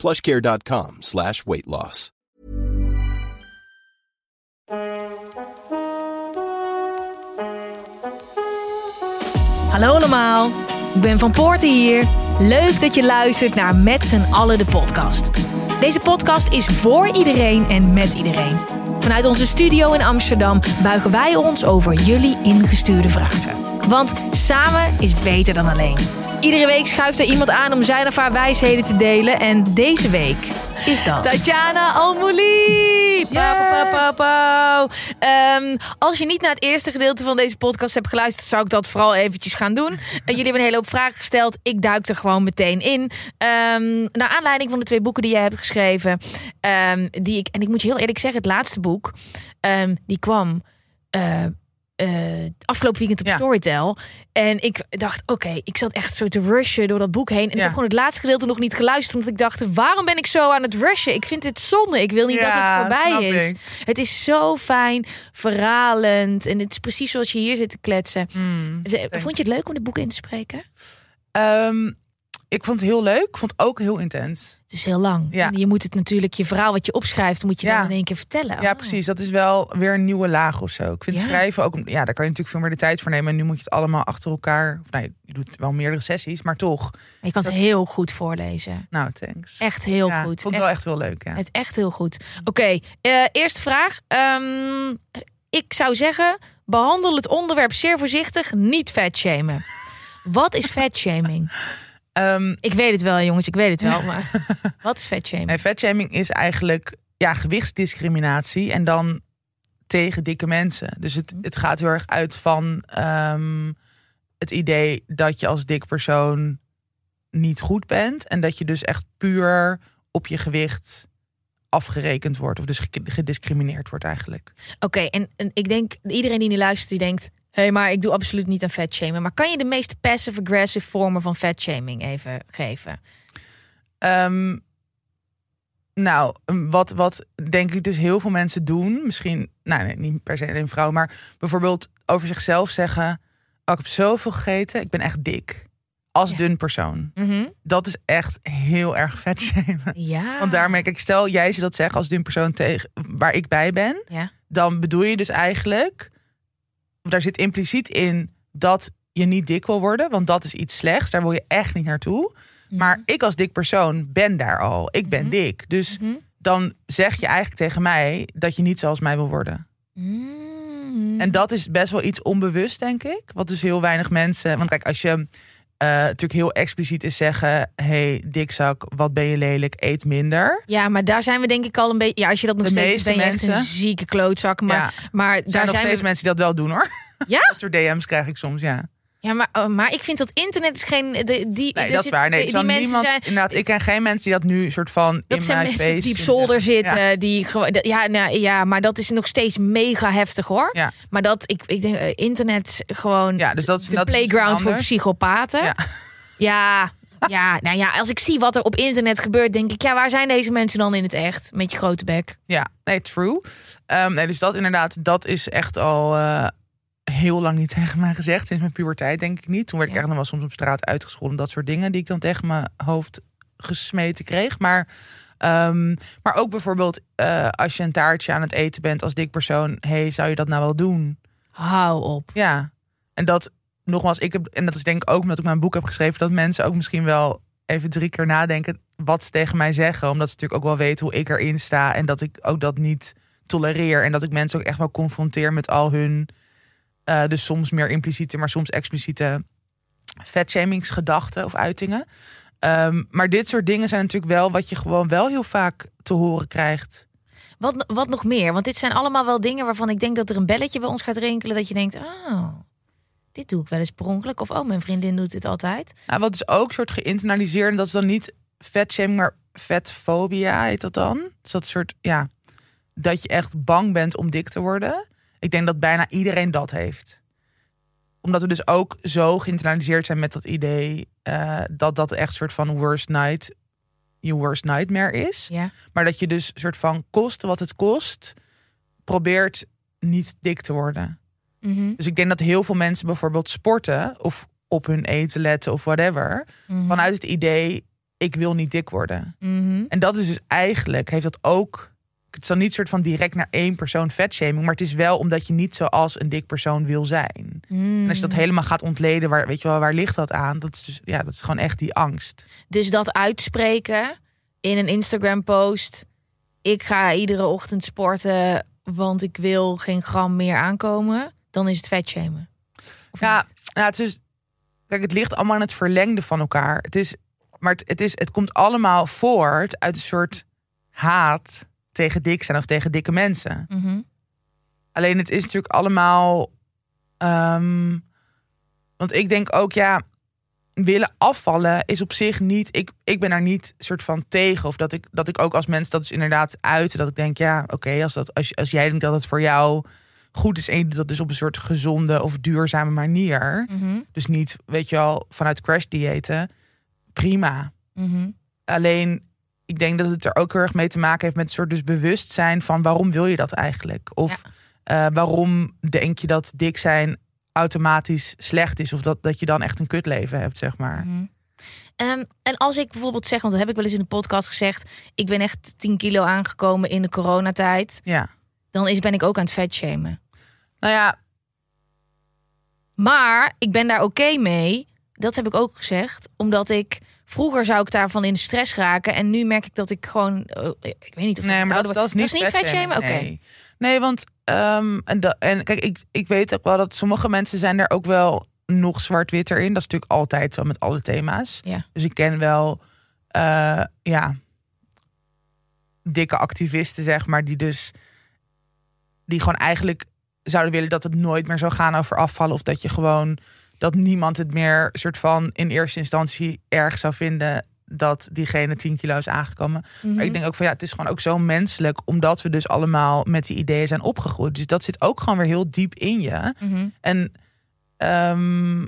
plushcare.com slash weight loss. Hallo allemaal, ik ben Van Poorten hier. Leuk dat je luistert naar Met z'n allen de podcast. Deze podcast is voor iedereen en met iedereen. Vanuit onze studio in Amsterdam buigen wij ons over jullie ingestuurde vragen. Want samen is beter dan alleen. Iedere week schuift er iemand aan om zijn of haar wijsheden te delen. En deze week is dat... Tatjana Almouli! Pa. Ehm, als je niet naar het eerste gedeelte van deze podcast hebt geluisterd... zou ik dat vooral eventjes gaan doen. En jullie hebben een hele hoop vragen gesteld. Ik duik er gewoon meteen in. Ehm, naar aanleiding van de twee boeken die jij hebt geschreven. ehm, die ik, en ik moet je heel eerlijk zeggen, het laatste boek... die kwam... eh, eh, afgelopen weekend op Ja. Storytel. En ik dacht, oké, ik zat echt zo te rushen door dat boek heen. En ik heb gewoon het laatste gedeelte nog niet geluisterd. Omdat ik dacht, waarom ben ik zo aan het rushen? Ik vind dit zonde. Ik wil niet dat het voorbij is. ik. Het is zo fijn, verhalend. En het is precies zoals je hier zit te kletsen. Hmm. Vond je het leuk om dit boek in te spreken? Ehm, ik vond het heel leuk. Ik vond het ook heel intens. Het is heel lang. Ja. En je moet het natuurlijk, je verhaal wat je opschrijft, moet je Ja. dan in één keer vertellen. Ja, Oh. precies. Dat is wel weer een nieuwe laag of zo. Ik vind Ja. schrijven ook... Ja, daar kan je natuurlijk veel meer de tijd voor nemen. En nu moet je het allemaal achter elkaar... Of nee, je doet wel meerdere sessies, maar toch. Je kan het heel goed voorlezen. Nou, thanks. Echt heel Ja, goed. Ik vond Echt- het wel echt heel leuk, ja. Het echt heel goed. Oké, eh, eerste vraag. Ehm, ik zou zeggen, behandel het onderwerp zeer voorzichtig. Niet vetshamen. Wat is vetshaming? Ehm, Ik weet het wel, jongens. Ik weet het wel. Maar wat is vetshaming? nee, vetshaming is eigenlijk ja, gewichtsdiscriminatie. En dan tegen dikke mensen. Dus het, het gaat heel erg uit van ehm, het idee dat je als dik persoon niet goed bent. En dat je dus echt puur op je gewicht afgerekend wordt. Of dus ge- gediscrimineerd wordt eigenlijk. Oké, en, en ik denk, iedereen die nu luistert, die denkt... Hé, hey, maar ik doe absoluut niet aan vetshamen. Maar kan je de meest passive-aggressive vormen van vetshaming even geven? Ehm, nou, wat, wat denk ik dus heel veel mensen doen, misschien, nou nee, niet per se alleen vrouwen, maar bijvoorbeeld over zichzelf zeggen: oh, ik heb zoveel gegeten, ik ben echt dik. Als Ja. dun persoon. Mhm. Dat is echt heel erg vet shamen. Ja. Want daarmee, kijk, stel jij ze dat zegt als dun persoon tegen waar ik bij ben, Ja. dan bedoel je dus eigenlijk, daar zit impliciet in dat je niet dik wil worden, want dat is iets slechts, daar wil je echt niet naartoe. Maar ik als dik persoon ben daar al. Ik ben Mhm. dik. Dus Mhm. dan zeg je eigenlijk tegen mij dat je niet zoals mij wil worden. Mm. En dat is best wel iets onbewust, denk ik. Wat dus heel weinig mensen. Want kijk, als je eh, natuurlijk heel expliciet is zeggen: hey, dikzak, wat ben je lelijk, eet minder. Ja, maar daar zijn we denk ik al een beetje. Ja, als je dat nog De steeds ben je echt een mensen- zieke klootzak. Maar, ja, maar er zijn daar nog zijn steeds we. mensen die dat wel doen hoor. Ja? Dat soort DM's krijg ik soms, ja. Ja, maar, oh, maar ik vind dat internet is geen. De, die, Nee, dat is waar. Nee, die, mensen niemand, zijn. inderdaad, ik ken geen mensen die dat nu soort van Dat in zijn mijn mensen die op zolder zitten. Ja. Die Ja, nou, ja, maar dat is nog steeds mega heftig hoor. Ja. Maar dat ik, ik denk eh, internet gewoon. Ja, dus dat is de dat is playground voor psychopaten. Ja. Ja. Ja, nou ja, als ik zie wat er op internet gebeurt, denk ik, ja, waar zijn deze mensen dan in het echt? Met je grote bek. Ja, nee, true. Ehm, nee, dus dat inderdaad, dat is echt al eh, heel lang niet tegen mij gezegd. Sinds mijn puberteit denk ik niet. Toen werd ik Ja. echt nog wel soms op straat uitgescholden. Dat soort dingen die ik dan tegen mijn hoofd gesmeten kreeg. Maar, ehm, maar ook bijvoorbeeld eh, als je een taartje aan het eten bent als dik persoon. hey, zou je dat nou wel doen? Hou op. Ja, en dat nogmaals, ik heb, en dat is denk ik ook omdat ik mijn boek heb geschreven, dat mensen ook misschien wel even drie keer nadenken wat ze tegen mij zeggen. Omdat ze natuurlijk ook wel weten hoe ik erin sta en dat ik ook dat niet tolereer. En dat ik mensen ook echt wel confronteer met al hun, eh, dus soms meer impliciete, maar soms expliciete vetshamingsgedachten of uitingen. Ehm, maar dit soort dingen zijn natuurlijk wel wat je gewoon wel heel vaak te horen krijgt. Wat, wat nog meer? Want dit zijn allemaal wel dingen waarvan ik denk dat er een belletje bij ons gaat rinkelen. Dat je denkt, oh, dit doe ik wel eens per ongeluk. Of oh, mijn vriendin doet dit altijd. Nou, wat is ook soort geïnternaliseerd, en dat is dan niet vetshaming, maar vetfobia, heet dat dan. Dus dat soort, ja, dat je echt bang bent om dik te worden. Ik denk dat bijna iedereen dat heeft. Omdat we dus ook zo geïnternaliseerd zijn met dat idee eh, dat dat echt een soort van worst night, je worst nightmare is. Ja. Maar dat je dus soort van kost wat het kost, probeert niet dik te worden. Mhm. Dus ik denk dat heel veel mensen bijvoorbeeld sporten of op hun eten letten of whatever, Mhm. vanuit het idee ik wil niet dik worden. Mhm. En dat is dus eigenlijk heeft dat ook het is dan niet soort van direct naar één persoon vetshaming, maar het is wel omdat je niet zoals een dik persoon wil zijn. En als je dat helemaal gaat ontleden, waar weet je wel, waar ligt dat aan? Dat is dus ja, dat is gewoon echt die angst. Dus dat uitspreken in een Instagram post. Ik ga iedere ochtend sporten, want ik wil geen gram meer aankomen. Dan is het vetshamen. Ja, ja, het is dus, kijk, het ligt allemaal in het verlengde van elkaar. Het is, maar het, het is, het komt allemaal voort uit een soort haat tegen dik zijn of tegen dikke mensen. Mhm. Alleen het is natuurlijk allemaal. ehm, want ik denk ook, ja, willen afvallen is op zich niet. Ik, ik ben daar niet soort van tegen. Of dat ik, dat ik ook als mens dat is inderdaad uit. Dat ik denk, ja, oké, als dat als, als jij denkt dat het voor jou goed is. En je doet dat dus op een soort gezonde of duurzame manier. Mhm. Dus niet, weet je wel, vanuit crash diëten. Prima. Mhm. Alleen, ik denk dat het er ook heel erg mee te maken heeft met een soort dus bewustzijn van waarom wil je dat eigenlijk? Of eh, waarom denk je dat dik zijn automatisch slecht is? Of dat, dat je dan echt een kutleven hebt, zeg maar. Mhm. Ehm, en als ik bijvoorbeeld zeg, want dat heb ik wel eens in de podcast gezegd, ik ben echt 10 kilo aangekomen in de coronatijd, Ja. dan is, ben ik ook aan het vetshamen. Nou ja, Maar ik ben daar oké mee. Dat heb ik ook gezegd. Omdat ik vroeger zou ik daarvan in de stress raken. En nu merk ik dat ik gewoon. eh, ik weet niet of nee, maar dat, dat is niet, dat is niet vetshamen. Oké. Nee. nee, want ehm, en, da- en kijk, ik, ik weet ook wel dat sommige mensen zijn er ook wel nog zwart-wit erin. Dat is natuurlijk altijd zo met alle thema's. Ja. Dus ik ken wel, eh, ja, dikke activisten, zeg maar, die dus, die gewoon eigenlijk zouden willen dat het nooit meer zou gaan over afvallen. Of dat je gewoon, dat niemand het meer soort van in eerste instantie erg zou vinden dat diegene 10 kilo is aangekomen. Mhm. Maar ik denk ook van ja, het is gewoon ook zo menselijk, omdat we dus allemaal met die ideeën zijn opgegroeid. Dus dat zit ook gewoon weer heel diep in je. Mhm. En ehm,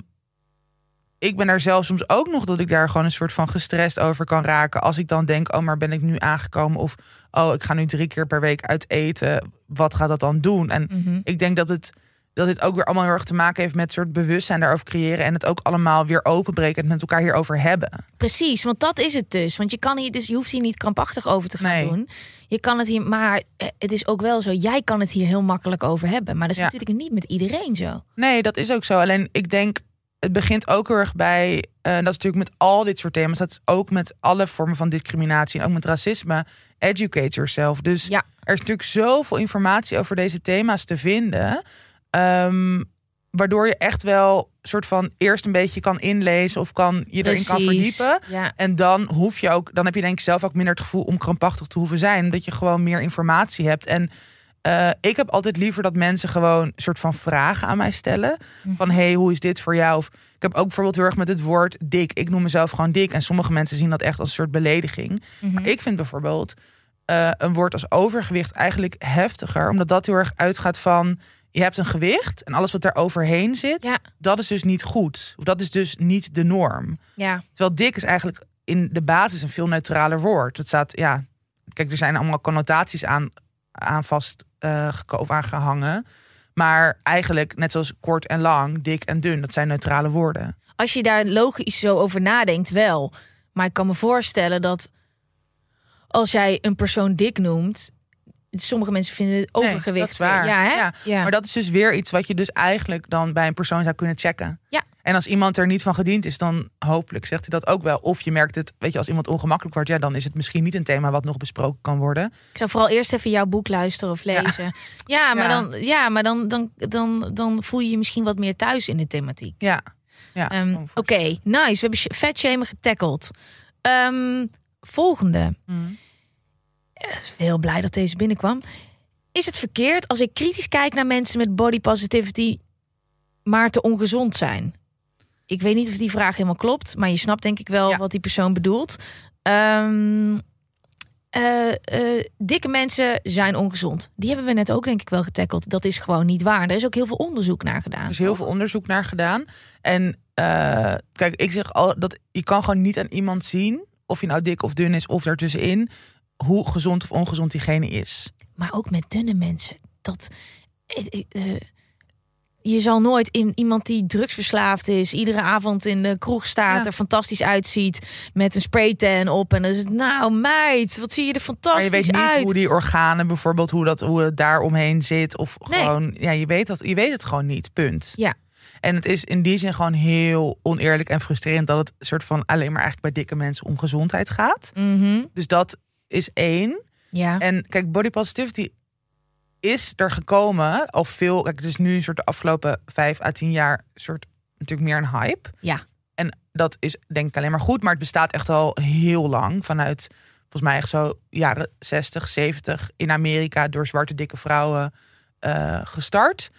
ik ben daar zelf soms ook nog dat ik daar gewoon een soort van gestrest over kan raken. Als ik dan denk, oh, maar ben ik nu aangekomen? Of oh, ik ga nu drie keer per week uit eten. Wat gaat dat dan doen? En Mhm. ik denk dat het dat dit ook weer allemaal heel erg te maken heeft met soort bewustzijn daarover creëren en het ook allemaal weer openbreken en het met elkaar hierover hebben. Precies, want dat is het dus. Want je, kan hier, dus, je hoeft hier niet krampachtig over te gaan Nee. doen. Je kan het hier, maar eh, het is ook wel zo. Jij kan het hier heel makkelijk over hebben. Maar dat is Ja. natuurlijk niet met iedereen zo. Nee, dat is ook zo. Alleen ik denk, het begint ook heel erg bij, eh, dat is natuurlijk met al dit soort thema's, dat is ook met alle vormen van discriminatie en ook met racisme. Educate yourself. Dus Ja. er is natuurlijk zoveel informatie over deze thema's te vinden. Ehm, waardoor je echt wel soort van eerst een beetje kan inlezen of kan je erin kan verdiepen. Ja. En dan hoef je ook, dan heb je denk ik zelf ook minder het gevoel om krampachtig te hoeven zijn. Dat je gewoon meer informatie hebt. En eh, ik heb altijd liever dat mensen gewoon een soort van vragen aan mij stellen. Van hey, hoe is dit voor jou? Of ik heb ook bijvoorbeeld heel erg met het woord dik. Ik noem mezelf gewoon dik. En sommige mensen zien dat echt als een soort belediging. Mhm. Maar ik vind bijvoorbeeld eh, een woord als overgewicht eigenlijk heftiger. Omdat dat heel erg uitgaat van je hebt een gewicht en alles wat daar overheen zit, Ja. dat is dus niet goed. Of dat is dus niet de norm. ja. Terwijl dik is eigenlijk in de basis een veel neutraler woord. Het staat, ja, kijk, er zijn allemaal connotaties aan, aan vast geko- of aangehangen. Maar eigenlijk, net zoals kort en lang, dik en dun, dat zijn neutrale woorden. Als je daar logisch zo over nadenkt, wel. Maar ik kan me voorstellen dat als jij een persoon dik noemt, sommige mensen vinden het overgewicht. is waar. Ja, hè? Ja, Ja. Maar dat is dus weer iets wat je dus eigenlijk dan bij een persoon zou kunnen checken. Ja. En als iemand er niet van gediend is, dan hopelijk zegt hij dat ook wel. Of je merkt het, weet je, als iemand ongemakkelijk wordt, ja, dan is het misschien niet een thema wat nog besproken kan worden. Ik zou vooral eerst even jouw boek luisteren of lezen. Ja, maar, Ja. Dan, ja, maar dan, dan, dan, dan voel je je misschien wat meer thuis in de thematiek. Ja. ja Ehm, Oké, nice. We hebben sh- vetshamen getackled. Ehm, volgende. Mm. Heel blij dat deze binnenkwam. Is het verkeerd als ik kritisch kijk naar mensen met body positivity, maar te ongezond zijn? Ik weet niet of die vraag helemaal klopt, maar je snapt denk ik wel Ja. wat die persoon bedoelt. Ehm, eh, eh, dikke mensen zijn ongezond. Die hebben we net ook denk ik wel getackeld. Dat is gewoon niet waar. Er is ook heel veel onderzoek naar gedaan. Er is heel veel onderzoek naar gedaan. En eh, kijk, ik zeg al dat je kan gewoon niet aan iemand zien of je nou dik of dun is of daartussenin hoe gezond of ongezond diegene is. Maar ook met dunne mensen. Dat, eh, je zal nooit in iemand die drugsverslaafd is, iedere avond in de kroeg staat, Ja. er fantastisch uitziet met een spraytan op en dan is het nou meid, wat zie je er Maar fantastisch je weet niet uit. hoe die organen bijvoorbeeld, hoe, dat, hoe het daar omheen zit. Of Nee. gewoon, ja, je weet, dat, je weet het gewoon niet, punt. Ja. En het is in die zin gewoon heel oneerlijk en frustrerend dat het soort van alleen maar eigenlijk bij dikke mensen om gezondheid gaat. Mhm. Dus dat is één. Ja. En kijk, body positivity is er gekomen al veel. Kijk, het is nu een soort de afgelopen vijf à tien jaar soort natuurlijk meer een hype. Ja. En dat is denk ik alleen maar goed, maar het bestaat echt al heel lang vanuit volgens mij echt zo jaren 60, 70 in Amerika door zwarte dikke vrouwen eh, gestart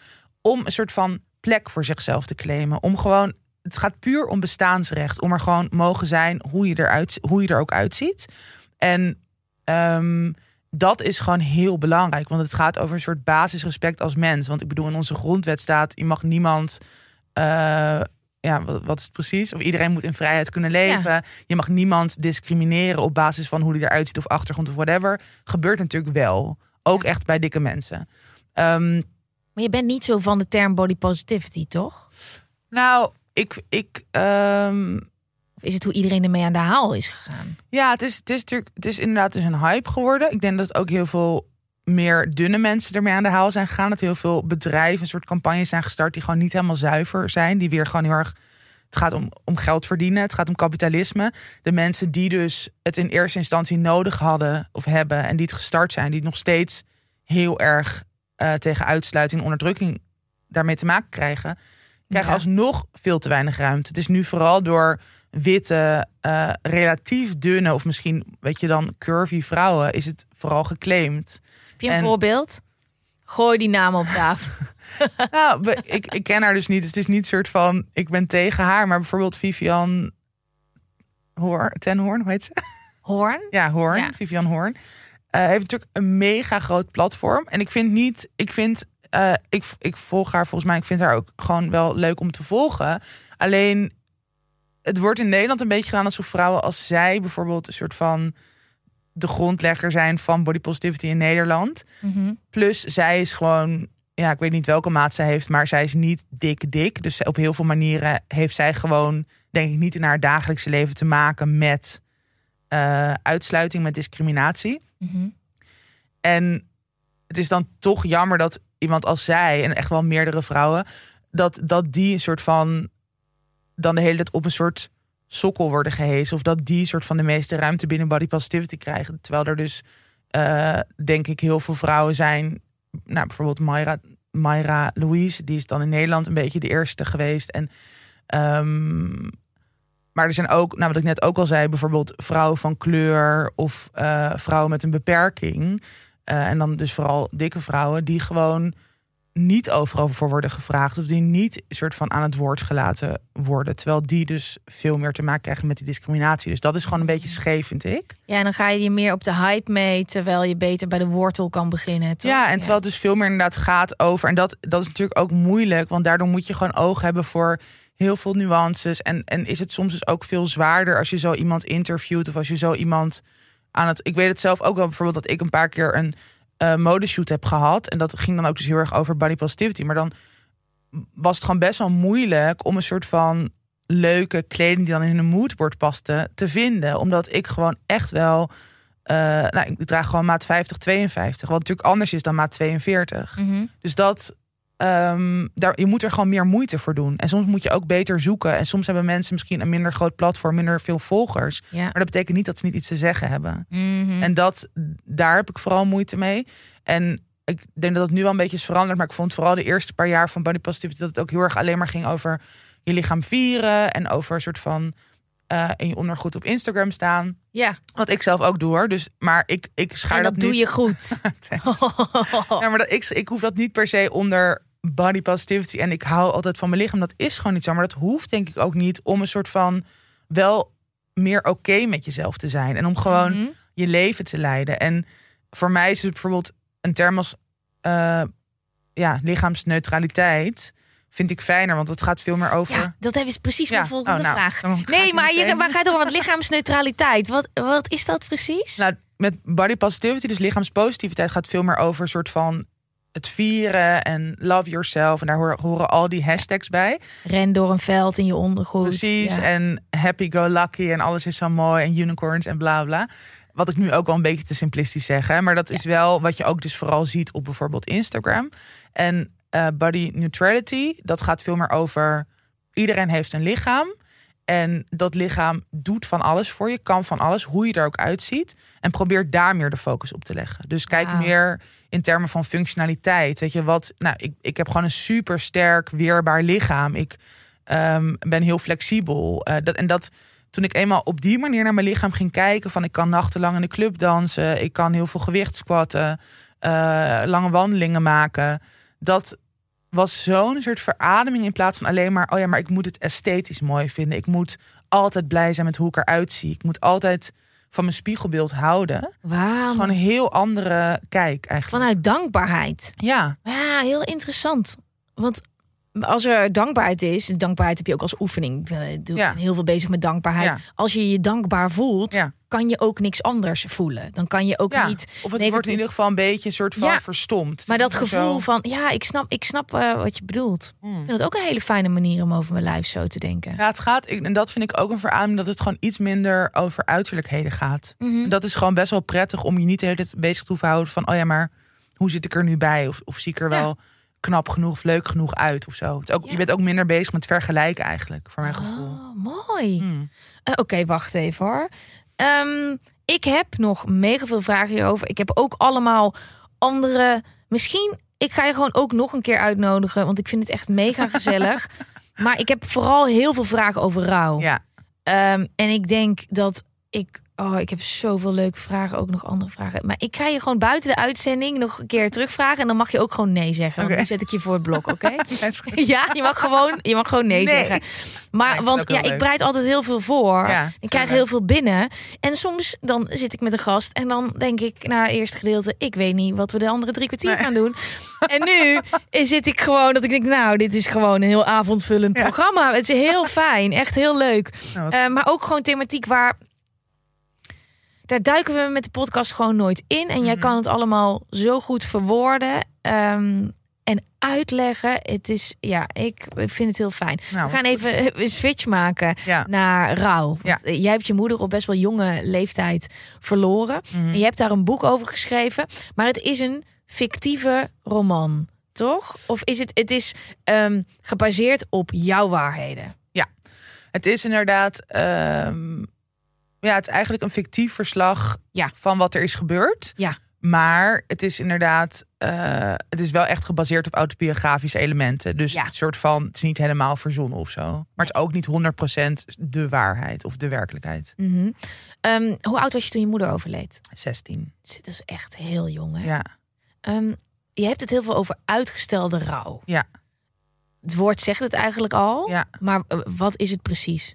om een soort van plek voor zichzelf te claimen, om gewoon het gaat puur om bestaansrecht, om er gewoon mogen zijn hoe je eruit, hoe je er ook uitziet. En ehm, dat is gewoon heel belangrijk, want het gaat over een soort basisrespect als mens. Want ik bedoel, in onze grondwet staat: je mag niemand, eh, ja, wat, wat is het precies? Of iedereen moet in vrijheid kunnen leven. Je mag niemand discrimineren op basis van hoe hij eruit ziet of achtergrond of whatever. Gebeurt natuurlijk wel, ook echt bij dikke mensen. Ehm, Maar je bent niet zo van de term body positivity, toch? nou, ik, ik ehm, is het hoe iedereen ermee aan de haal is gegaan? Ja, het is, het is natuurlijk, het is inderdaad dus een hype geworden. Ik denk dat ook heel veel meer dunne mensen ermee aan de haal zijn gegaan. Dat heel veel bedrijven een soort campagnes zijn gestart die gewoon niet helemaal zuiver zijn. Die weer gewoon heel erg. Het gaat om, om geld verdienen, het gaat om kapitalisme. De mensen die dus het in eerste instantie nodig hadden of hebben en die het gestart zijn, die het nog steeds heel erg eh, tegen uitsluiting en onderdrukking daarmee te maken krijgen, krijgen Ja. alsnog veel te weinig ruimte. Het is nu vooral door witte, eh, relatief dunne of misschien, weet je dan, curvy vrouwen, is het vooral geclaimd. Heb je een En- voorbeeld? Gooi die naam op tafel. nou, ik, ik ken haar dus niet. Dus het is niet soort van, ik ben tegen haar, maar bijvoorbeeld Vivian Hoor, Ten Hoorn, hoe heet ze? Hoorn? Ja, Hoorn, Ja. Vivian Hoorn. Eh, heeft natuurlijk een mega groot platform. En ik vind niet, ik vind, eh, ik, ik volg haar volgens mij, ik vind haar ook gewoon wel leuk om te volgen. Alleen, het wordt in Nederland een beetje gedaan alsof vrouwen als zij bijvoorbeeld een soort van de grondlegger zijn van body positivity in Nederland. Mhm. Plus, zij is gewoon, ja, ik weet niet welke maat zij heeft, maar zij is niet dik dik. Dus op heel veel manieren heeft zij gewoon, denk ik, niet in haar dagelijkse leven te maken met eh, uitsluiting, met discriminatie. Mhm. En het is dan toch jammer dat iemand als zij, en echt wel meerdere vrouwen, dat, dat die een soort van dan de hele tijd op een soort sokkel worden gehezen. Of dat die soort van de meeste ruimte binnen body positivity krijgen. Terwijl er dus, eh, denk ik, heel veel vrouwen zijn. Nou, bijvoorbeeld Mayra, Mayra Louise, die is dan in Nederland een beetje de eerste geweest. En, ehm, maar er zijn ook, nou wat ik net ook al zei, bijvoorbeeld vrouwen van kleur of eh, vrouwen met een beperking. Eh, en dan dus vooral dikke vrouwen die gewoon niet overal voor worden gevraagd. Of die niet soort van aan het woord gelaten worden. Terwijl die dus veel meer te maken krijgen met die discriminatie. Dus dat is gewoon een beetje scheef, vind ik. Ja, en dan ga je je meer op de hype mee, terwijl je beter bij de wortel kan beginnen. Toch? Ja, en terwijl het dus veel meer inderdaad gaat over. En dat, dat is natuurlijk ook moeilijk. Want daardoor moet je gewoon oog hebben voor heel veel nuances. En, en is het soms dus ook veel zwaarder als je zo iemand interviewt. Of als je zo iemand aan het. Ik weet het zelf ook wel bijvoorbeeld dat ik een paar keer een eh modeshoot heb gehad. En dat ging dan ook dus heel erg over body positivity. Maar dan was het gewoon best wel moeilijk om een soort van leuke kleding die dan in een moodboard paste te vinden. Omdat ik gewoon echt wel. eh, nou, ik draag gewoon maat 50, 52. Wat natuurlijk anders is dan maat 42. Mhm. Dus dat. Ehm, daar, je moet er gewoon meer moeite voor doen. En soms moet je ook beter zoeken. En soms hebben mensen misschien een minder groot platform, minder veel volgers. ja. Maar dat betekent niet dat ze niet iets te zeggen hebben. Mhm. En dat, daar heb ik vooral moeite mee. En ik denk dat het nu wel een beetje is veranderd. Maar ik vond vooral de eerste paar jaar van Body Positivity... dat het ook heel erg alleen maar ging over je lichaam vieren. En over een soort van eh, in je ondergoed op Instagram staan. ja, Wat ik zelf ook doe hoor. Dus, maar ik, ik schaar en dat, dat, doe niet. je goed. Ja, maar dat, ik, ik hoef dat niet per se onder body positivity. En ik hou altijd van mijn lichaam. Dat is gewoon niet zo. Maar dat hoeft denk ik ook niet om een soort van wel meer oké met jezelf te zijn. En om gewoon Mhm. je leven te leiden. En voor mij is het bijvoorbeeld een term als eh, ja, lichaamsneutraliteit vind ik fijner, want het gaat veel meer over. Ja, dat is precies mijn Ja. volgende Oh, nou, vraag. Nee, maar je, waar gaat het? Want lichaamsneutraliteit, wat, wat is dat precies? Nou, met body positivity, dus lichaamspositiviteit, gaat veel meer over een soort van het vieren en love yourself. En daar horen, horen al die hashtags bij. Ren door een veld in je ondergoed. Precies. Ja. En happy go lucky en alles is zo mooi en unicorns en bla bla. Wat ik nu ook wel een beetje te simplistisch zeg. Hè? Maar dat is wel wat je ook dus vooral ziet op bijvoorbeeld Instagram. En eh, body neutrality, dat gaat veel meer over iedereen heeft een lichaam. En dat lichaam doet van alles voor je, kan van alles, hoe je er ook uitziet. En probeer daar meer de focus op te leggen. Dus kijk meer in termen van functionaliteit. Weet je wat? Nou, ik, ik heb gewoon een super sterk, weerbaar lichaam. Ik ehm, ben heel flexibel. Eh, dat, en dat toen ik eenmaal op die manier naar mijn lichaam ging kijken: van ik kan nachtenlang in de club dansen, ik kan heel veel gewicht squatten, eh, lange wandelingen maken. Dat was zo'n soort verademing in plaats van alleen maar: oh ja, maar ik moet het esthetisch mooi vinden. Ik moet altijd blij zijn met hoe ik eruit zie. Ik moet altijd van mijn spiegelbeeld houden. Het is Wauw. gewoon een heel andere kijk eigenlijk. Vanuit dankbaarheid. Ja, Ja, heel interessant. Want als er dankbaarheid is, dankbaarheid heb je ook als oefening. Ik ben- doe Ja. heel veel bezig met dankbaarheid. Ja. Als je je dankbaar voelt, Ja. kan je ook niks anders voelen. Dan kan je ook niet. of het wordt in ieder geval een beetje een soort van verstomd. Maar dat Zo- gevoel van, ja, ik snap, ik snap eh, wat je bedoelt. Hmm. Ik vind het ook een hele fijne manier om over mijn lijf zo te denken. Ja, het gaat, en dat vind ik ook een verademing, dat het gewoon iets minder over uiterlijkheden gaat. Mhm. En Dat is gewoon best wel prettig om je niet de hele tijd bezig te houden van, oh ja, maar hoe zit ik er nu bij? Of, of zie ik er wel knap genoeg of leuk genoeg uit of zo. Het ook, Ja. Je bent ook minder bezig met vergelijken eigenlijk, voor mijn gevoel. Oh, mooi. Hmm. Eh, Oké, wacht even hoor. Ehm, ik heb nog mega veel vragen hierover. Ik heb ook allemaal andere. Misschien, ik ga je gewoon ook nog een keer uitnodigen, want ik vind het echt mega gezellig. maar ik heb vooral heel veel vragen over rouw. Ja, Ehm, en ik denk dat ik. Oh, ik heb zoveel leuke vragen, ook nog andere vragen. Maar ik ga je gewoon buiten de uitzending nog een keer terugvragen. En dan mag je ook gewoon nee zeggen. Want nu zet ik je voor het blok, oké? Ja, je mag gewoon, je mag gewoon nee, Nee. zeggen. Maar want ja, ik leuk. bereid altijd heel veel voor. Ja, ik krijg heel veel binnen. En soms dan zit ik met een gast en dan denk ik na het eerste gedeelte, ik weet niet wat we de andere drie kwartier Nee. gaan doen. En nu zit ik gewoon dat ik denk, nou, dit is gewoon een heel avondvullend programma. Het is heel fijn, echt heel leuk. Nou, Eh, maar ook gewoon thematiek waar. Daar duiken we met de podcast gewoon nooit in. En jij Mhm. kan het allemaal zo goed verwoorden ehm, en uitleggen. Het is, ja, ik vind het heel fijn. nou, we gaan goed. even een switch maken Ja. naar rouw. Want Ja. eh, jij hebt je moeder op best wel jonge leeftijd verloren. Mhm. En je hebt daar een boek over geschreven. Maar het is een fictieve roman, toch? Of is het, het is ehm, gebaseerd op jouw waarheden? Het is inderdaad, ehm, ja, het is eigenlijk een fictief verslag Ja. van wat er is gebeurd. Ja. Maar het is inderdaad, eh, het is wel echt gebaseerd op autobiografische elementen. Dus Ja. het soort van, het is niet helemaal verzonnen of zo. Maar het is ook niet 100% de waarheid of de werkelijkheid. Mhm. Ehm, hoe oud was je toen je moeder overleed? 16. Dat is echt heel jong, hè? Ja, Ehm, je hebt het heel veel over uitgestelde rouw. Ja. Het woord zegt het eigenlijk al. ja. Maar eh, wat is het precies?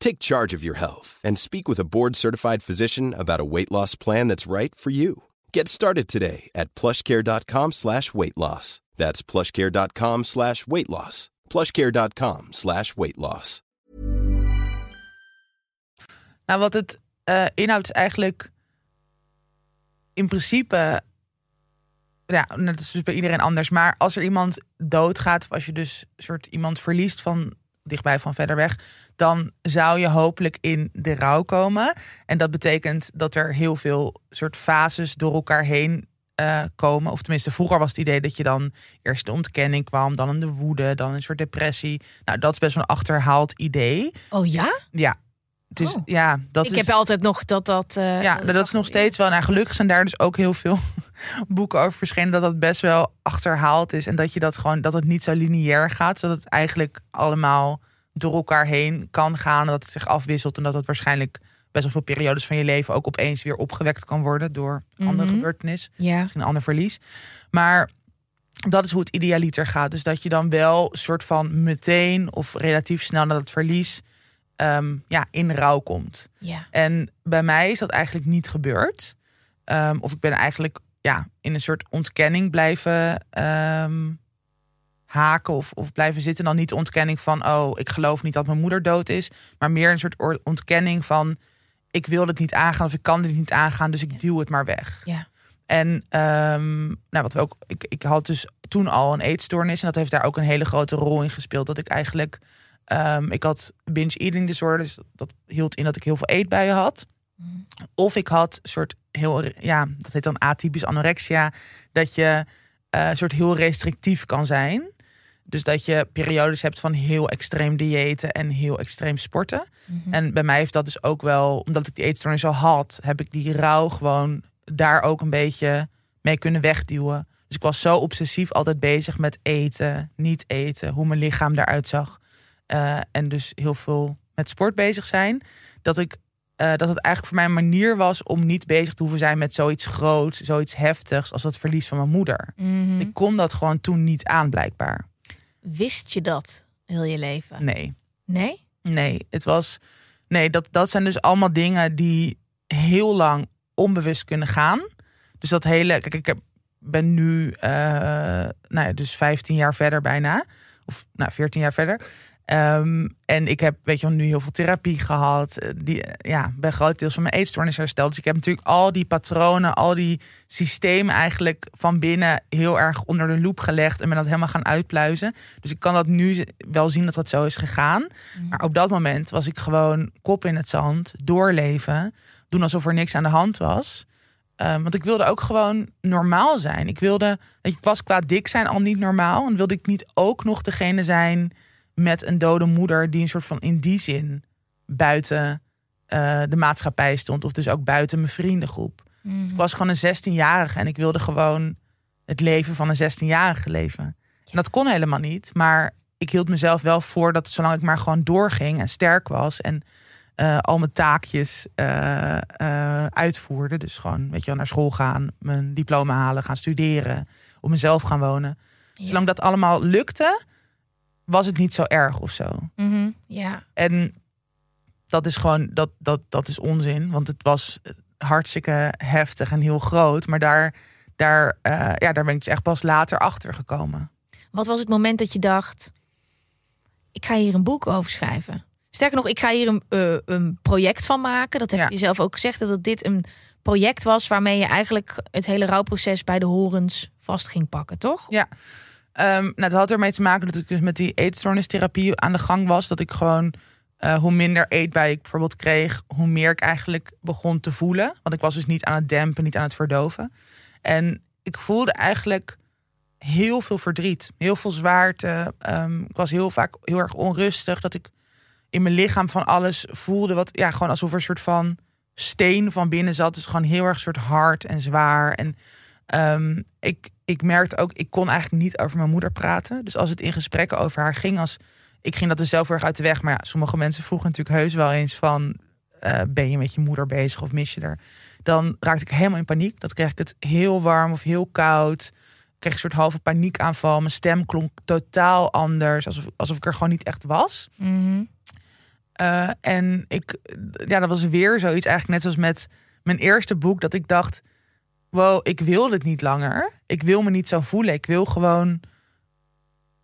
Take charge of your health and speak with a board-certified physician about a weight loss plan that's right for you. Get started today at plushcare.com slash weight loss. That's plushcare.com slash weight loss. plushcare.com slash weight loss. Nou, wat het eh, inhoudt is eigenlijk in principe, ja, dat is dus bij iedereen anders. Maar als er iemand doodgaat, of als je dus soort iemand verliest van dichtbij van verder weg, dan zou je hopelijk in de rouw komen. En dat betekent dat er heel veel soort fases door elkaar heen uh, komen. Of tenminste, vroeger was het idee dat je dan eerst de ontkenning kwam, dan een de woede, dan een soort depressie. Nou, dat is best wel een achterhaald idee. Oh ja? Ja. Het is, oh. ja, dat ik is, heb altijd nog dat dat. Uh, ja, dat, is nog steeds wel. Nou, gelukkig zijn daar dus ook heel veel boeken over verschenen. Dat dat best wel achterhaald is. En dat je dat gewoon, dat het niet zo lineair gaat. Zodat het eigenlijk allemaal door elkaar heen kan gaan. En dat het zich afwisselt. En dat het waarschijnlijk best wel veel periodes van je leven ook opeens weer opgewekt kan worden door andere mhm. gebeurtenis. Ja. Misschien een ander verlies. Maar dat is hoe het idealiter gaat. Dus dat je dan wel soort van meteen of relatief snel na het verlies Ehm, ja, in rouw komt. Ja. En bij mij is dat eigenlijk niet gebeurd. Ehm, of ik ben eigenlijk ja, in een soort ontkenning blijven ehm, haken of, of blijven zitten. Dan niet de ontkenning van, oh, ik geloof niet dat mijn moeder dood is. Maar meer een soort ontkenning van, ik wil het niet aangaan of ik kan het niet aangaan, dus ik duw het maar weg. Ja. En nou, wat we ook, ik, ik had dus toen al een eetstoornis en dat heeft daar ook een hele grote rol in gespeeld. Dat ik eigenlijk Ehm, ik had binge eating disorder, dus dat hield in dat ik heel veel eetbuien had. Mm. Of ik had een soort heel, ja, dat heet dan atypisch anorexia, dat je uh, soort heel restrictief kan zijn. Dus dat je periodes hebt van heel extreem diëten en heel extreem sporten. Mhm. En bij mij heeft dat dus ook wel, omdat ik die eetstoornis al had, heb ik die rouw gewoon daar ook een beetje mee kunnen wegduwen. Dus ik was zo obsessief altijd bezig met eten, niet eten, hoe mijn lichaam eruit zag. Eh, en dus heel veel met sport bezig zijn. Dat ik uh, dat het eigenlijk voor mij een manier was om niet bezig te hoeven zijn met zoiets groots, zoiets heftigs als het verlies van mijn moeder. Mhm. Ik kon dat gewoon toen niet aan, blijkbaar. Wist je dat heel je leven? Nee. Nee? Nee, het was. Nee, dat, dat zijn dus allemaal dingen die heel lang onbewust kunnen gaan. Dus dat hele. Kijk, ik heb, ben nu, uh, nou ja, dus 15 jaar verder bijna. Of nou, 14 jaar verder. Ehm, en ik heb, weet je wel, nu heel veel therapie gehad. Eh, die, ja, ben grotendeels van mijn eetstoornis hersteld. Dus ik heb natuurlijk al die patronen, al die systemen eigenlijk van binnen heel erg onder de loep gelegd. En ben dat helemaal gaan uitpluizen. Dus ik kan dat nu wel zien dat dat zo is gegaan. Mhm. Maar op dat moment was ik gewoon kop in het zand, doorleven. Doen alsof er niks aan de hand was. Um, want ik wilde ook gewoon normaal zijn. Ik wilde, ik was qua dik zijn al niet normaal. En wilde ik niet ook nog degene zijn met een dode moeder die een soort van in die zin buiten uh, de maatschappij stond. Of dus ook buiten mijn vriendengroep. Mm ik was gewoon een 16-jarige en ik wilde gewoon het leven van een 16-jarige leven. En dat kon helemaal niet. Maar ik hield mezelf wel voor dat zolang ik maar gewoon doorging en sterk was en uh, al mijn taakjes uh, uitvoerde. Dus gewoon, weet je wel, naar school gaan, mijn diploma halen, gaan studeren, op mezelf gaan wonen. Zolang dat allemaal lukte, was het niet zo erg of zo. Mhm, ja. En dat is gewoon, dat, dat, dat is onzin. Want het was hartstikke heftig en heel groot. Maar daar, daar, uh, ja, daar ben ik dus echt pas later achter gekomen. Wat was het moment dat je dacht: ik ga hier een boek over schrijven? Sterker nog, ik ga hier een, uh, een project van maken. Dat heb je zelf ook gezegd, dat dit een project was waarmee je eigenlijk het hele rouwproces bij de horens vast ging pakken, toch? Ja. Um, nou, het had ermee te maken dat ik dus met die eetstoornistherapie aan de gang was. Dat ik gewoon, uh, hoe minder eetbij ik bijvoorbeeld kreeg, hoe meer ik eigenlijk begon te voelen. Want ik was dus niet aan het dempen, niet aan het verdoven. En ik voelde eigenlijk heel veel verdriet, heel veel zwaarte. Um, ik was heel vaak heel erg onrustig. Dat ik in mijn lichaam van alles voelde. Wat ja, gewoon alsof er een soort van steen van binnen zat. Dus gewoon heel erg soort hard en zwaar. En um, ik, ik merkte ook, ik kon eigenlijk niet over mijn moeder praten. Dus als het in gesprekken over haar ging, als ik ging dat er zelf erg uit de weg. Maar ja, sommige mensen vroegen natuurlijk heus wel eens van, uh, ben je met je moeder bezig of mis je er? Dan raakte ik helemaal in paniek. Dat kreeg ik het heel warm of heel koud. Ik kreeg een soort halve paniekaanval. Mijn stem klonk totaal anders, alsof, alsof ik er gewoon niet echt was. Mm en ik, ja, dat was weer zoiets eigenlijk net zoals met mijn eerste boek, dat ik dacht wow, ik wil het niet langer. Ik wil me niet zo voelen. Ik wil gewoon.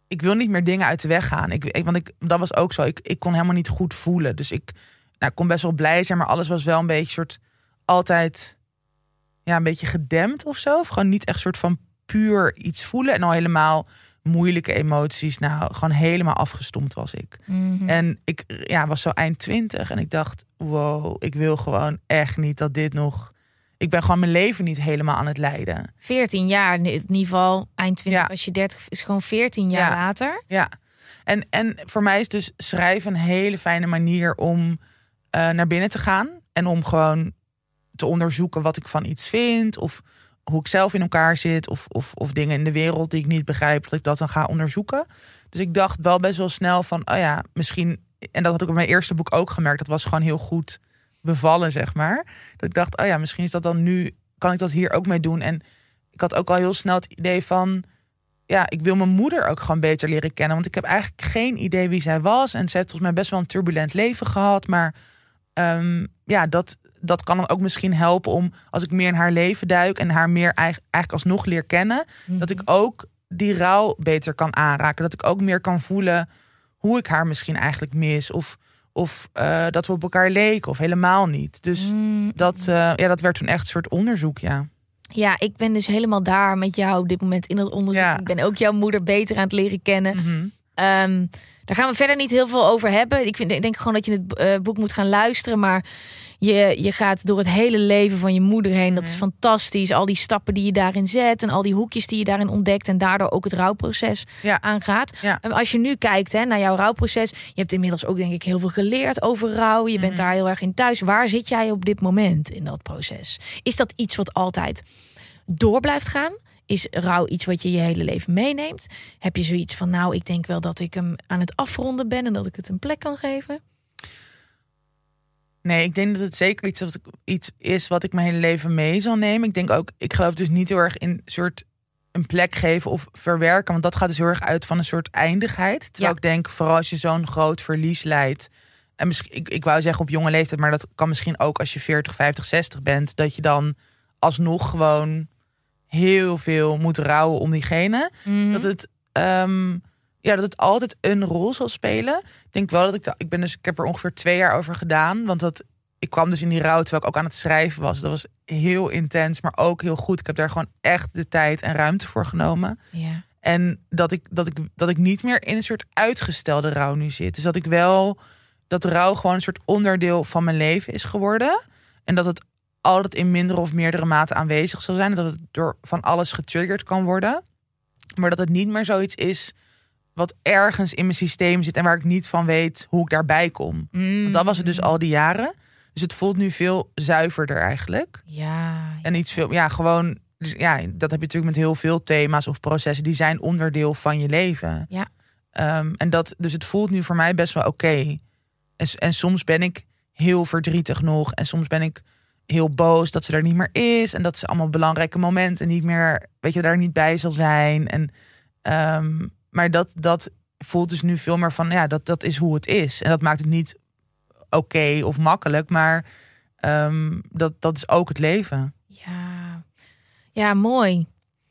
Ik wil niet meer dingen uit de weg gaan. Ik, ik, want ik, dat was ook zo. Ik, ik kon helemaal niet goed voelen. Dus ik, nou, kon best wel blij zijn, maar alles was wel een beetje soort. Altijd. Ja, een beetje gedempt of zo. Of gewoon niet echt soort van puur iets voelen. En al helemaal moeilijke emoties. Nou, gewoon helemaal afgestompt was ik. Mhm. En ik ja, was zo eind twintig en ik dacht, wow, ik wil gewoon echt niet dat dit nog... Ik ben gewoon mijn leven niet helemaal aan het leiden. 14 jaar, in ieder geval eind 20 Ja. als je 30 is gewoon 14 jaar Ja. later. Ja, en, en voor mij is dus schrijven een hele fijne manier om eh, naar binnen te gaan. En om gewoon te onderzoeken wat ik van iets vind. Of hoe ik zelf in elkaar zit. Of, of, of dingen in de wereld die ik niet begrijp. Dat ik dat dan ga onderzoeken. Dus ik dacht wel best wel snel van, oh ja, misschien. En dat had ik op mijn eerste boek ook gemerkt. Dat was gewoon heel goed bevallen, zeg maar. Dat ik dacht, oh ja, misschien is dat dan nu. Kan ik dat hier ook mee doen? En ik had ook al heel snel het idee van ja, ik wil mijn moeder ook gewoon beter leren kennen. Want ik heb eigenlijk geen idee wie zij was. En ze heeft volgens mij best wel een turbulent leven gehad. Maar ehm, ja, dat, dat kan dan ook misschien helpen om als ik meer in haar leven duik en haar meer eigen- eigenlijk alsnog leer kennen, dat ik ook die rouw beter kan aanraken. Dat ik ook meer kan voelen hoe ik haar misschien eigenlijk mis. Of, of eh, dat we op elkaar leken of helemaal niet. Dus Mm, dat, eh, ja, dat werd toen echt een soort onderzoek, ja. Ja, ik ben dus helemaal daar met jou op dit moment in dat onderzoek. Ja. Ik ben ook jouw moeder beter aan het leren kennen. Ehm, daar gaan we verder niet heel veel over hebben. Ik vind, ik denk gewoon dat je het eh, boek moet gaan luisteren. Maar je, je gaat door het hele leven van je moeder heen. Dat is fantastisch. Al die stappen die je daarin zet. En al die hoekjes die je daarin ontdekt. En daardoor ook het rouwproces Ja. aangaat. Ja. En als je nu kijkt hè, naar jouw rouwproces. Je hebt inmiddels ook denk ik heel veel geleerd over rouw. Je bent Mhm. daar heel erg in thuis. Waar zit jij op dit moment in dat proces? Is dat iets wat altijd door blijft gaan? Is rouw iets wat je je hele leven meeneemt? Heb je zoiets van, nou, ik denk wel dat ik hem aan het afronden ben en dat ik het een plek kan geven? Nee, ik denk dat het zeker iets, wat ik, iets is wat ik mijn hele leven mee zal nemen. Ik denk ook, ik geloof dus niet heel erg in een soort een plek geven of verwerken. Want dat gaat dus heel erg uit van een soort eindigheid. Terwijl Ja. ik denk, vooral als je zo'n groot verlies leidt. En misschien, ik, ik wou zeggen op jonge leeftijd, maar dat kan misschien ook als je 40, 50, 60 bent. Dat je dan alsnog gewoon heel veel moet rouwen om diegene. Dat het, ehm, ja, dat het altijd een rol zal spelen. Ik denk wel dat ik, ik ben dus, ik heb er ongeveer twee jaar over gedaan. Want dat, ik kwam dus in die rouw terwijl ik ook aan het schrijven was. Dat was heel intens, maar ook heel goed. Ik heb daar gewoon echt de tijd en ruimte voor genomen. Ja. En dat ik, dat ik, dat ik niet meer in een soort uitgestelde rouw nu zit. Dus dat ik wel, dat rouw gewoon een soort onderdeel van mijn leven is geworden. En dat het altijd in mindere of meerdere mate aanwezig zal zijn. Dat het door van alles getriggerd kan worden. Maar dat het niet meer zoiets is wat ergens in mijn systeem zit en waar ik niet van weet hoe ik daarbij kom. Want dat was het dus al die jaren. Dus het voelt nu veel zuiverder eigenlijk. Ja. En iets veel, ja, gewoon, dus ja, dat heb je natuurlijk met heel veel thema's of processen, die zijn onderdeel van je leven. Ja. Ehm, en dat, dus het voelt nu voor mij best wel oké. En, en soms ben ik heel verdrietig nog. En soms ben ik heel boos dat ze er niet meer is. En dat ze allemaal belangrijke momenten niet meer, weet je, daar niet bij zal zijn. En, ehm, maar dat, dat voelt dus nu veel meer van, ja, dat, dat is hoe het is. En dat maakt het niet oké of makkelijk, maar ehm, dat, dat is ook het leven. Ja. Ja, mooi.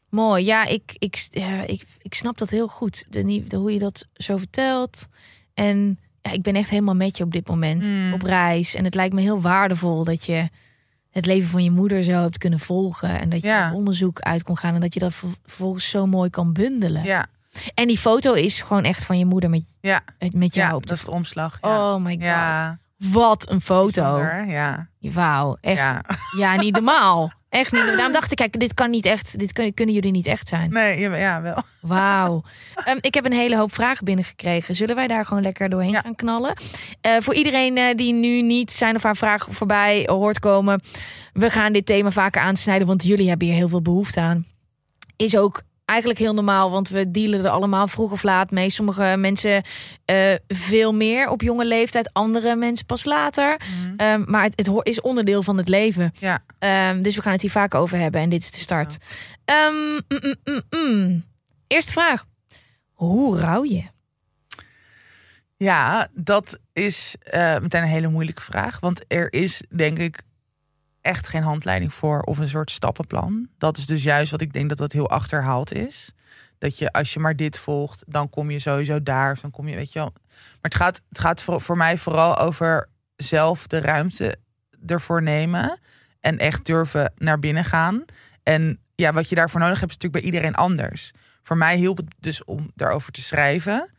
Mooi. Ja, ik, ik, ja, ik, ik snap dat heel goed. De, de, hoe je dat zo vertelt. En ja, ik ben echt helemaal met je op dit moment Mm. op reis. En het lijkt me heel waardevol dat je het leven van je moeder zo hebt kunnen volgen. En dat je Ja. onderzoek uit kon gaan. En dat je dat ver- vervolgens zo mooi kan bundelen. Ja, En die foto is gewoon echt van je moeder met, ja, met jou ja op de dat is de omslag. Ja. Oh my god. Wat een foto. Ja, Wauw, echt. Ja. ja. niet normaal. Echt niet. Daarom dacht ik, kijk, dit kan niet echt. Dit kunnen, kunnen jullie niet echt zijn. Nee, ja, wel. Wauw. Ehm, ik heb een hele hoop vragen binnengekregen. Zullen wij daar gewoon lekker doorheen Ja. gaan knallen? Eh, voor iedereen eh, die nu niet zijn of haar vraag voorbij hoort komen. We gaan dit thema vaker aansnijden, want jullie hebben hier heel veel behoefte aan. Is ook eigenlijk heel normaal, want we dealen er allemaal vroeg of laat mee. Sommige mensen eh, veel meer op jonge leeftijd, andere mensen pas later. Ehm, maar het, is onderdeel van het leven. Ja. Ehm, dus we gaan het hier vaak over hebben en dit is de start. Ehm, mm, mm, mm. Eerste vraag. Hoe rouw je? Ja, dat is eh, meteen een hele moeilijke vraag. Want er is, denk ik, echt geen handleiding voor of een soort stappenplan. Dat is dus juist wat ik denk dat dat heel achterhaald is. Dat je, als je maar dit volgt, dan kom je sowieso daar. Of dan kom je, weet je wel. Maar het gaat, het gaat voor, voor mij vooral over zelf de ruimte ervoor nemen. En echt durven naar binnen gaan. En ja, wat je daarvoor nodig hebt, is natuurlijk bij iedereen anders. voor mij hielp het dus om daarover te schrijven.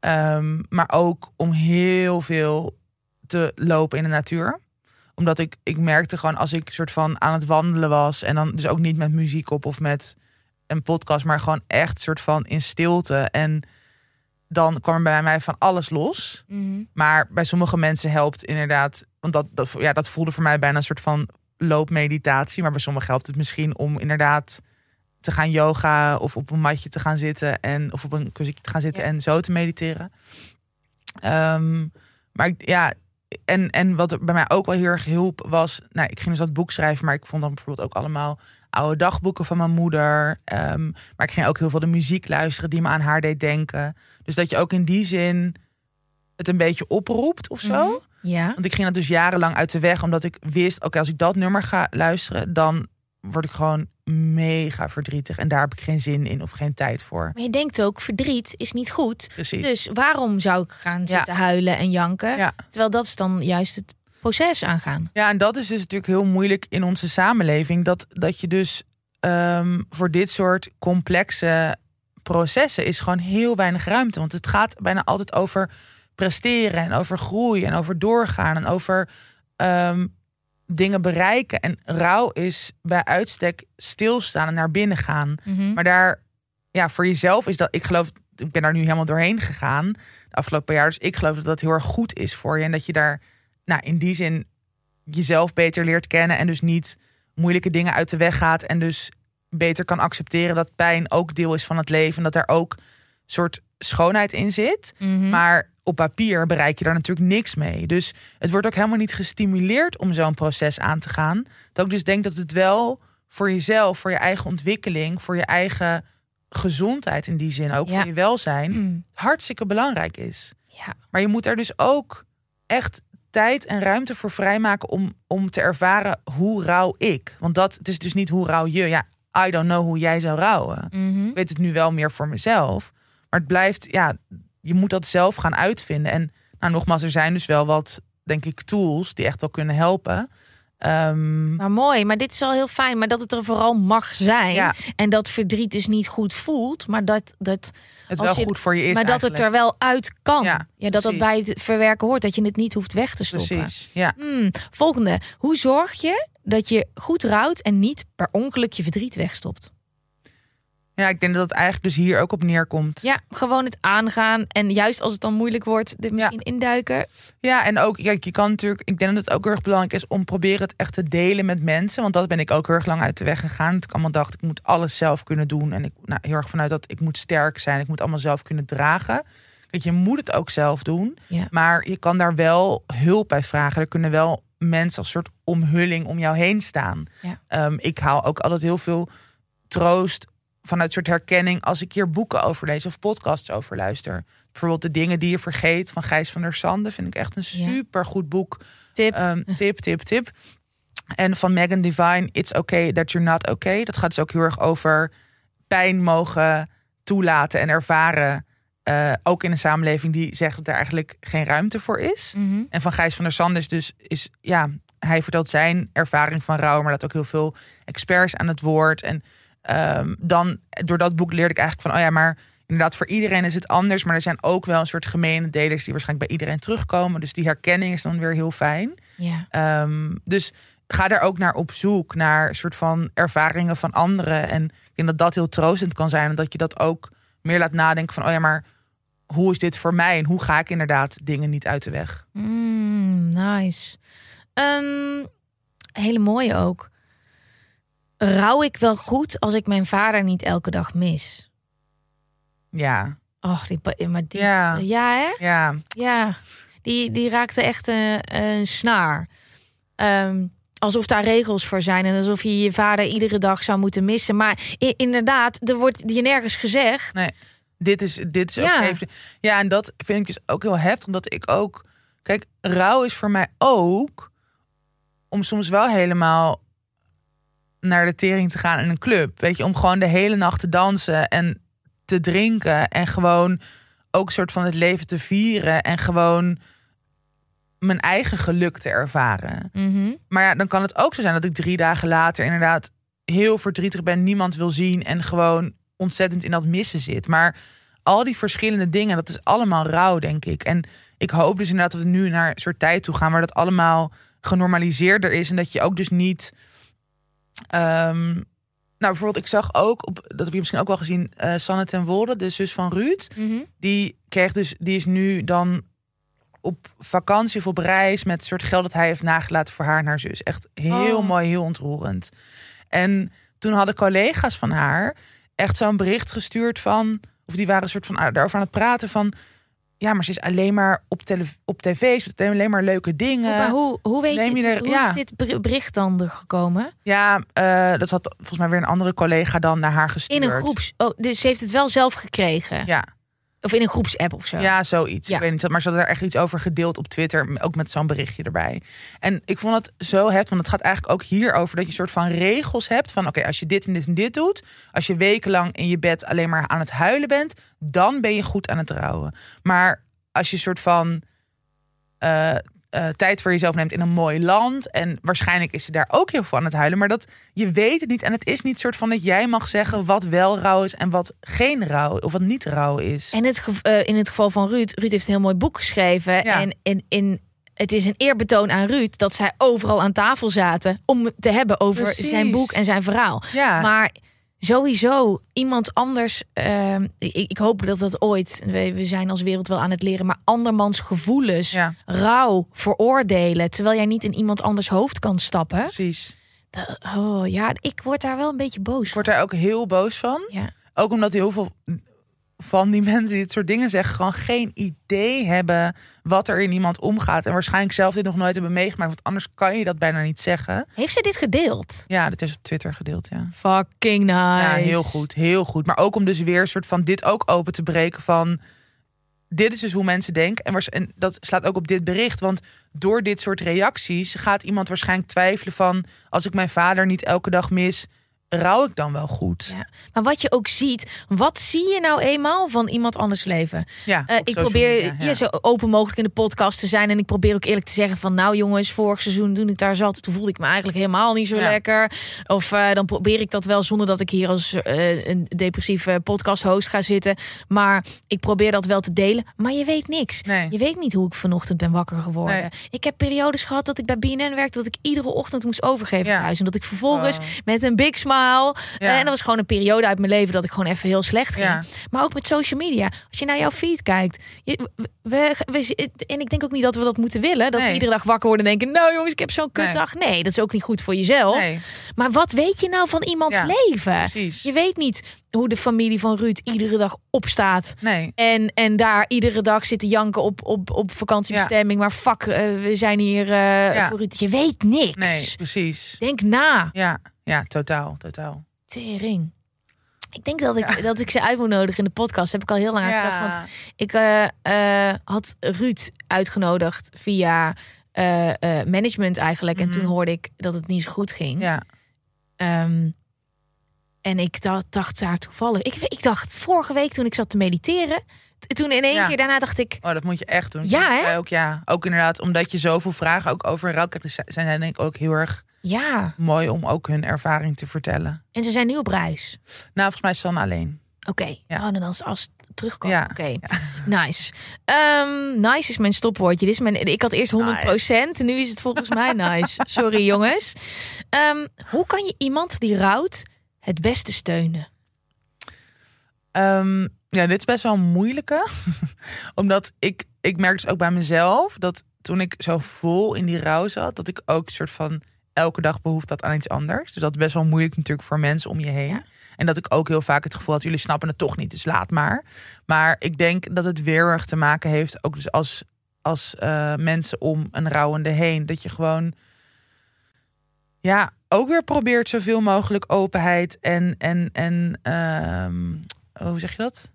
Ehm, maar ook om heel veel te lopen in de natuur. Omdat ik, ik merkte gewoon als ik soort van aan het wandelen was. En dan dus ook niet met muziek op of met een podcast. Maar gewoon echt soort van in stilte. En dan kwam er bij mij van alles los. Mhm. Maar bij sommige mensen helpt inderdaad. Want dat, dat, ja, dat voelde voor mij bijna een soort van loopmeditatie. Maar bij sommigen helpt het misschien om inderdaad te gaan yoga of op een matje te gaan zitten en of op een kussentje te gaan zitten Ja. en zo te mediteren. Ehm, maar ja, en, en wat bij mij ook wel heel erg hielp was, nou, ik ging dus dat boek schrijven, maar ik vond dan bijvoorbeeld ook allemaal oude dagboeken van mijn moeder. Ehm, maar ik ging ook heel veel de muziek luisteren die me aan haar deed denken. Dus dat je ook in die zin het een beetje oproept of zo. Mhm. Ja. Want ik ging dat dus jarenlang uit de weg, omdat ik wist, oké, als ik dat nummer ga luisteren, dan word ik gewoon mega verdrietig. En daar heb ik geen zin in of geen tijd voor. Maar je denkt ook, verdriet is niet goed. Precies. Dus waarom zou ik gaan zitten huilen en janken? Ja. Terwijl dat is dan juist het proces aangaan. Ja, en dat is dus natuurlijk heel moeilijk in onze samenleving. Dat, dat je dus ehm, voor dit soort complexe processen is gewoon heel weinig ruimte. Want het gaat bijna altijd over presteren en over groei en over doorgaan en over ehm, dingen bereiken. En rouw is bij uitstek stilstaan en naar binnen gaan. Mhm. Maar daar, ja, voor jezelf is dat, ik geloof, ik ben daar nu helemaal doorheen gegaan de afgelopen jaar. Dus ik geloof dat dat heel erg goed is voor je. En dat je daar, nou, in die zin jezelf beter leert kennen. En dus niet moeilijke dingen uit de weg gaat. En dus beter kan accepteren dat pijn ook deel is van het leven. En dat daar ook soort schoonheid in zit. Mhm. Maar op papier bereik je daar natuurlijk niks mee. Dus het wordt ook helemaal niet gestimuleerd om zo'n proces aan te gaan. Dat ik dus denk dat het wel voor jezelf, voor je eigen ontwikkeling, voor je eigen gezondheid in die zin, ook Ja. voor je welzijn, Mm. hartstikke belangrijk is. Ja. Maar je moet er dus ook echt tijd en ruimte voor vrijmaken om, om te ervaren hoe rouw ik. Want dat het is dus niet hoe rouw je. Ja, I don't know hoe jij zou rouwen. Mhm. Ik weet het nu wel meer voor mezelf. Maar het blijft, ja, je moet dat zelf gaan uitvinden. En nou, nogmaals, er zijn dus wel wat, denk ik, tools die echt wel kunnen helpen. Ehm, Maar mooi, maar dit is al heel fijn. Maar dat het er vooral mag zijn. Ja. En dat verdriet dus niet goed voelt. Maar dat, dat, het als wel je- goed voor je is. maar dat het er wel uit kan. Ja, Ja, dat dat bij het verwerken hoort. Dat je het niet hoeft weg te stoppen. Precies, ja. Hmm, volgende. Hoe zorg je dat je goed rouwt en niet per ongeluk je verdriet wegstopt? Ja, ik denk dat het eigenlijk dus hier ook op neerkomt. Ja, gewoon het aangaan. En juist als het dan moeilijk wordt, er misschien induiken. Ja, en ook, kijk, je kan natuurlijk, ik denk dat het ook heel erg belangrijk is om proberen het echt te delen met mensen. Want dat ben ik ook heel erg lang uit de weg gegaan. Dat ik allemaal dacht, ik moet alles zelf kunnen doen. En ik, nou, heel erg vanuit dat ik moet sterk zijn, ik moet allemaal zelf kunnen dragen. Kijk, je moet het ook zelf doen. Ja. Maar je kan daar wel hulp bij vragen. Er kunnen wel mensen als soort omhulling om jou heen staan. Ja. Ehm, ik haal ook altijd heel veel troost vanuit soort herkenning als ik hier boeken over lees of podcasts over luister. Bijvoorbeeld de dingen die je vergeet van Gijs van der Sande vind ik echt een super goed boek. Tip. Ehm, tip, tip, tip. En van Megan Devine, It's Okay That You're Not Okay. Dat gaat dus ook heel erg over pijn mogen toelaten en ervaren. eh, ook in een samenleving die zegt dat er eigenlijk geen ruimte voor is. Mhm. En van Gijs van der Sande is dus, is, ja, hij vertelt zijn ervaring van rouw, maar dat ook heel veel experts aan het woord. En ehm, dan, door dat boek leerde ik eigenlijk van, oh ja, maar inderdaad, voor iedereen is het anders. Maar er zijn ook wel een soort gemene delers die waarschijnlijk bij iedereen terugkomen. Dus die herkenning is dan weer heel fijn. Ja. Ehm, dus ga daar ook naar op zoek, naar soort van ervaringen van anderen. En ik denk dat dat heel troostend kan zijn. En dat je dat ook meer laat nadenken van, oh ja, maar hoe is dit voor mij? En hoe ga ik inderdaad dingen niet uit de weg? Mm, nice. Een hele mooie ook. Rouw ik wel goed als ik mijn vader niet elke dag mis? Ja, Och, die, pa- maar die, Ja. ja hè? ja, Ja, die, die raakte echt een, een snaar. Ehm, alsof daar regels voor zijn en alsof je je vader iedere dag zou moeten missen. Maar inderdaad, er wordt je nergens gezegd. Nee. dit is, dit is ook even. Ja, en dat vind ik dus ook heel heftig, omdat ik ook. Kijk, rouw is voor mij ook om soms wel helemaal naar de tering te gaan in een club. Weet je, om gewoon de hele nacht te dansen en te drinken en gewoon ook soort van het leven te vieren en gewoon mijn eigen geluk te ervaren. Mhm. Maar ja, dan kan het ook zo zijn dat ik drie dagen later inderdaad heel verdrietig ben, niemand wil zien en gewoon ontzettend in dat missen zit. Maar al die verschillende dingen, dat is allemaal rouw, denk ik. En ik hoop dus inderdaad dat we nu naar een soort tijd toe gaan waar dat allemaal genormaliseerder is. En dat je ook dus niet. Ehm, nou, bijvoorbeeld, ik zag ook, op, dat heb je misschien ook wel gezien, eh Sanne ten Wolde, de zus van Ruud. Mhm. Die kreeg dus, die is nu dan op vakantie of op reis met het soort geld dat hij heeft nagelaten voor haar en haar zus. Echt heel Oh. mooi, heel ontroerend. En toen hadden collega's van haar echt zo'n bericht gestuurd van, of die waren een soort van daarover aan het praten van, ja, maar ze is alleen maar op, tele, op tv, ze doet alleen maar leuke dingen. maar hoe, hoe weet neem je, je het- er- hoe ja. is dit ber- bericht dan er gekomen? Ja, eh, dat had volgens mij weer een andere collega dan naar haar In gestuurd. een groeps... Oh, dus ze heeft het wel zelf gekregen? Ja, Of in een groepsapp of zo? Ja, zoiets. Ja. Ik weet niet, maar ze hadden er echt iets over gedeeld op Twitter, ook met zo'n berichtje erbij. En ik vond het zo heftig, want het gaat eigenlijk ook hier over dat je een soort van regels hebt van oké, als je dit en dit en dit doet, als je wekenlang in je bed alleen maar aan het huilen bent, dan ben je goed aan het rouwen. Maar als je een soort van eh, eh, tijd voor jezelf neemt in een mooi land. En waarschijnlijk is ze daar ook heel aan het huilen. Maar dat je weet het niet. En het is niet soort van dat jij mag zeggen wat wel rouw is en wat geen rouw of wat niet rouw is. En het, eh, in het geval van Ruud, Ruud heeft een heel mooi boek geschreven. Ja. En in, in, het is een eerbetoon aan Ruud dat zij overal aan tafel zaten om te hebben over Precies. zijn boek en zijn verhaal. ja. Maar sowieso iemand anders. ehm, ik, ik hoop dat dat ooit. We, we zijn als wereld wel aan het leren, maar andermans gevoelens, ja, rouw, veroordelen, terwijl jij niet in iemand anders hoofd kan stappen. precies. Dat- oh ja, ik word daar wel een beetje boos Ik word daar ook heel boos van. Ja. Ook omdat heel veel van die mensen die dit soort dingen zeggen, gewoon geen idee hebben wat er in iemand omgaat. En waarschijnlijk zelf dit nog nooit hebben meegemaakt. Want anders kan je dat bijna niet zeggen. Heeft ze dit gedeeld? Ja, dat is op Twitter gedeeld, ja. Fucking nice. Ja, heel goed, heel goed. Maar ook om dus weer een soort van dit ook open te breken van... Dit is dus hoe mensen denken. En, en dat slaat ook op dit bericht. Want door dit soort reacties gaat iemand waarschijnlijk twijfelen van... als ik mijn vader niet elke dag mis, rouw ik dan wel goed? Ja. Maar wat je ook ziet, wat zie je nou eenmaal van iemand anders leven? Ja, Eh, ik probeer media, ja. ja, zo open mogelijk in de podcast te zijn. En ik probeer ook eerlijk te zeggen van... nou jongens, vorig seizoen toen ik daar zat... toen voelde ik me eigenlijk helemaal niet zo Ja. lekker. Of eh, dan probeer ik dat wel zonder dat ik hier als eh, een depressieve podcast host ga zitten. Maar ik probeer dat wel te delen. Maar je weet niks. Nee. Je weet niet hoe ik vanochtend ben wakker geworden. Nee. Ik heb periodes gehad dat ik bij BNN werkte... dat ik iedere ochtend moest overgeven thuis. En dat ik vervolgens Wow. met een big smile... Ja. eh, en dat was gewoon een periode uit mijn leven... dat ik gewoon even heel slecht ging. Ja. Maar ook met social media. Als je naar jouw feed kijkt. Je, we, we, en ik denk ook niet dat we dat moeten willen. Dat we Nee. iedere dag wakker worden en denken... nou jongens, ik heb zo'n Nee. kutdag. Nee, dat is ook niet goed voor jezelf. Nee, Maar wat weet je nou van iemands Ja, leven? precies. Je weet niet hoe de familie van Ruud iedere dag opstaat. Nee, En, en daar iedere dag zitten janken op, op, op vakantiebestemming. Maar fuck, eh, we zijn hier Ja. voor Ruud. Je weet niks. nee, precies. Denk na. Ja, ja, totaal, totaal. Tering. Ik denk dat ik, dat ik ze uit moet nodigen in de podcast. Heb ik al heel lang aan gedacht. Want Ja, ik eh, eh, had Ruud uitgenodigd via eh, management eigenlijk. En Mhm. toen hoorde ik dat het niet zo goed ging. ja, Ehm, en ik dacht, dacht daar toevallig. Ik, ik dacht vorige week toen ik zat te mediteren. Toen in één Ja. keer daarna dacht ik. oh, dat moet je echt doen. Ja, hè? Ook, ja, ook inderdaad, omdat je zoveel vragen ook over dus zijn zij denk ik ook heel erg Ja. mooi om ook hun ervaring te vertellen. En ze zijn nu op reis. Nou, volgens mij is San alleen. Oké. Ja. Oh, en dan als, terugkomt. Ja. Oké. Nice. Ehm, nice is mijn stopwoordje. Dit is mijn, ik had eerst 100%. En nu is het volgens mij nice. Sorry jongens. Ehm, hoe kan je iemand die rouwt het beste steunen? Ehm, ja, dit is best wel een moeilijke. Omdat ik, ik merk dus ook bij mezelf dat toen ik zo vol in die rouw zat, dat ik ook soort van elke dag behoefte had aan iets anders. Dus dat is best wel moeilijk natuurlijk voor mensen om je heen. Ja. En dat ik ook heel vaak het gevoel had, jullie snappen het toch niet, dus laat maar. Maar ik denk dat het weer erg te maken heeft, ook dus als, als eh, mensen om een rouwende heen, dat je gewoon ja, ook weer probeert zoveel mogelijk openheid en, en, en ehm, hoe zeg je dat?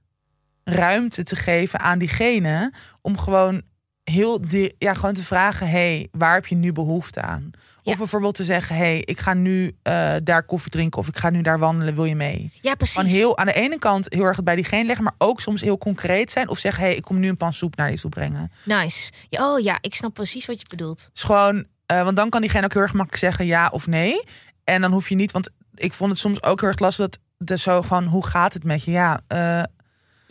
Ruimte te geven aan diegene om gewoon heel ja, gewoon te vragen: hey, waar heb je nu behoefte aan? Ja. Of bijvoorbeeld te zeggen: hey, ik ga nu eh, daar koffie drinken of ik ga nu daar wandelen, wil je mee? Ja, precies. Van heel aan de ene kant heel erg het bij diegene leggen, maar ook soms heel concreet zijn of zeggen: hey, ik kom nu een pan soep naar je toe brengen. Nice. Ja, oh ja, ik snap precies wat je bedoelt. Het is gewoon, eh, want dan kan diegene ook heel erg makkelijk zeggen ja of nee. En dan hoef je niet, want ik vond het soms ook heel erg lastig dat dus zo van, hoe gaat het met je? Ja, eh,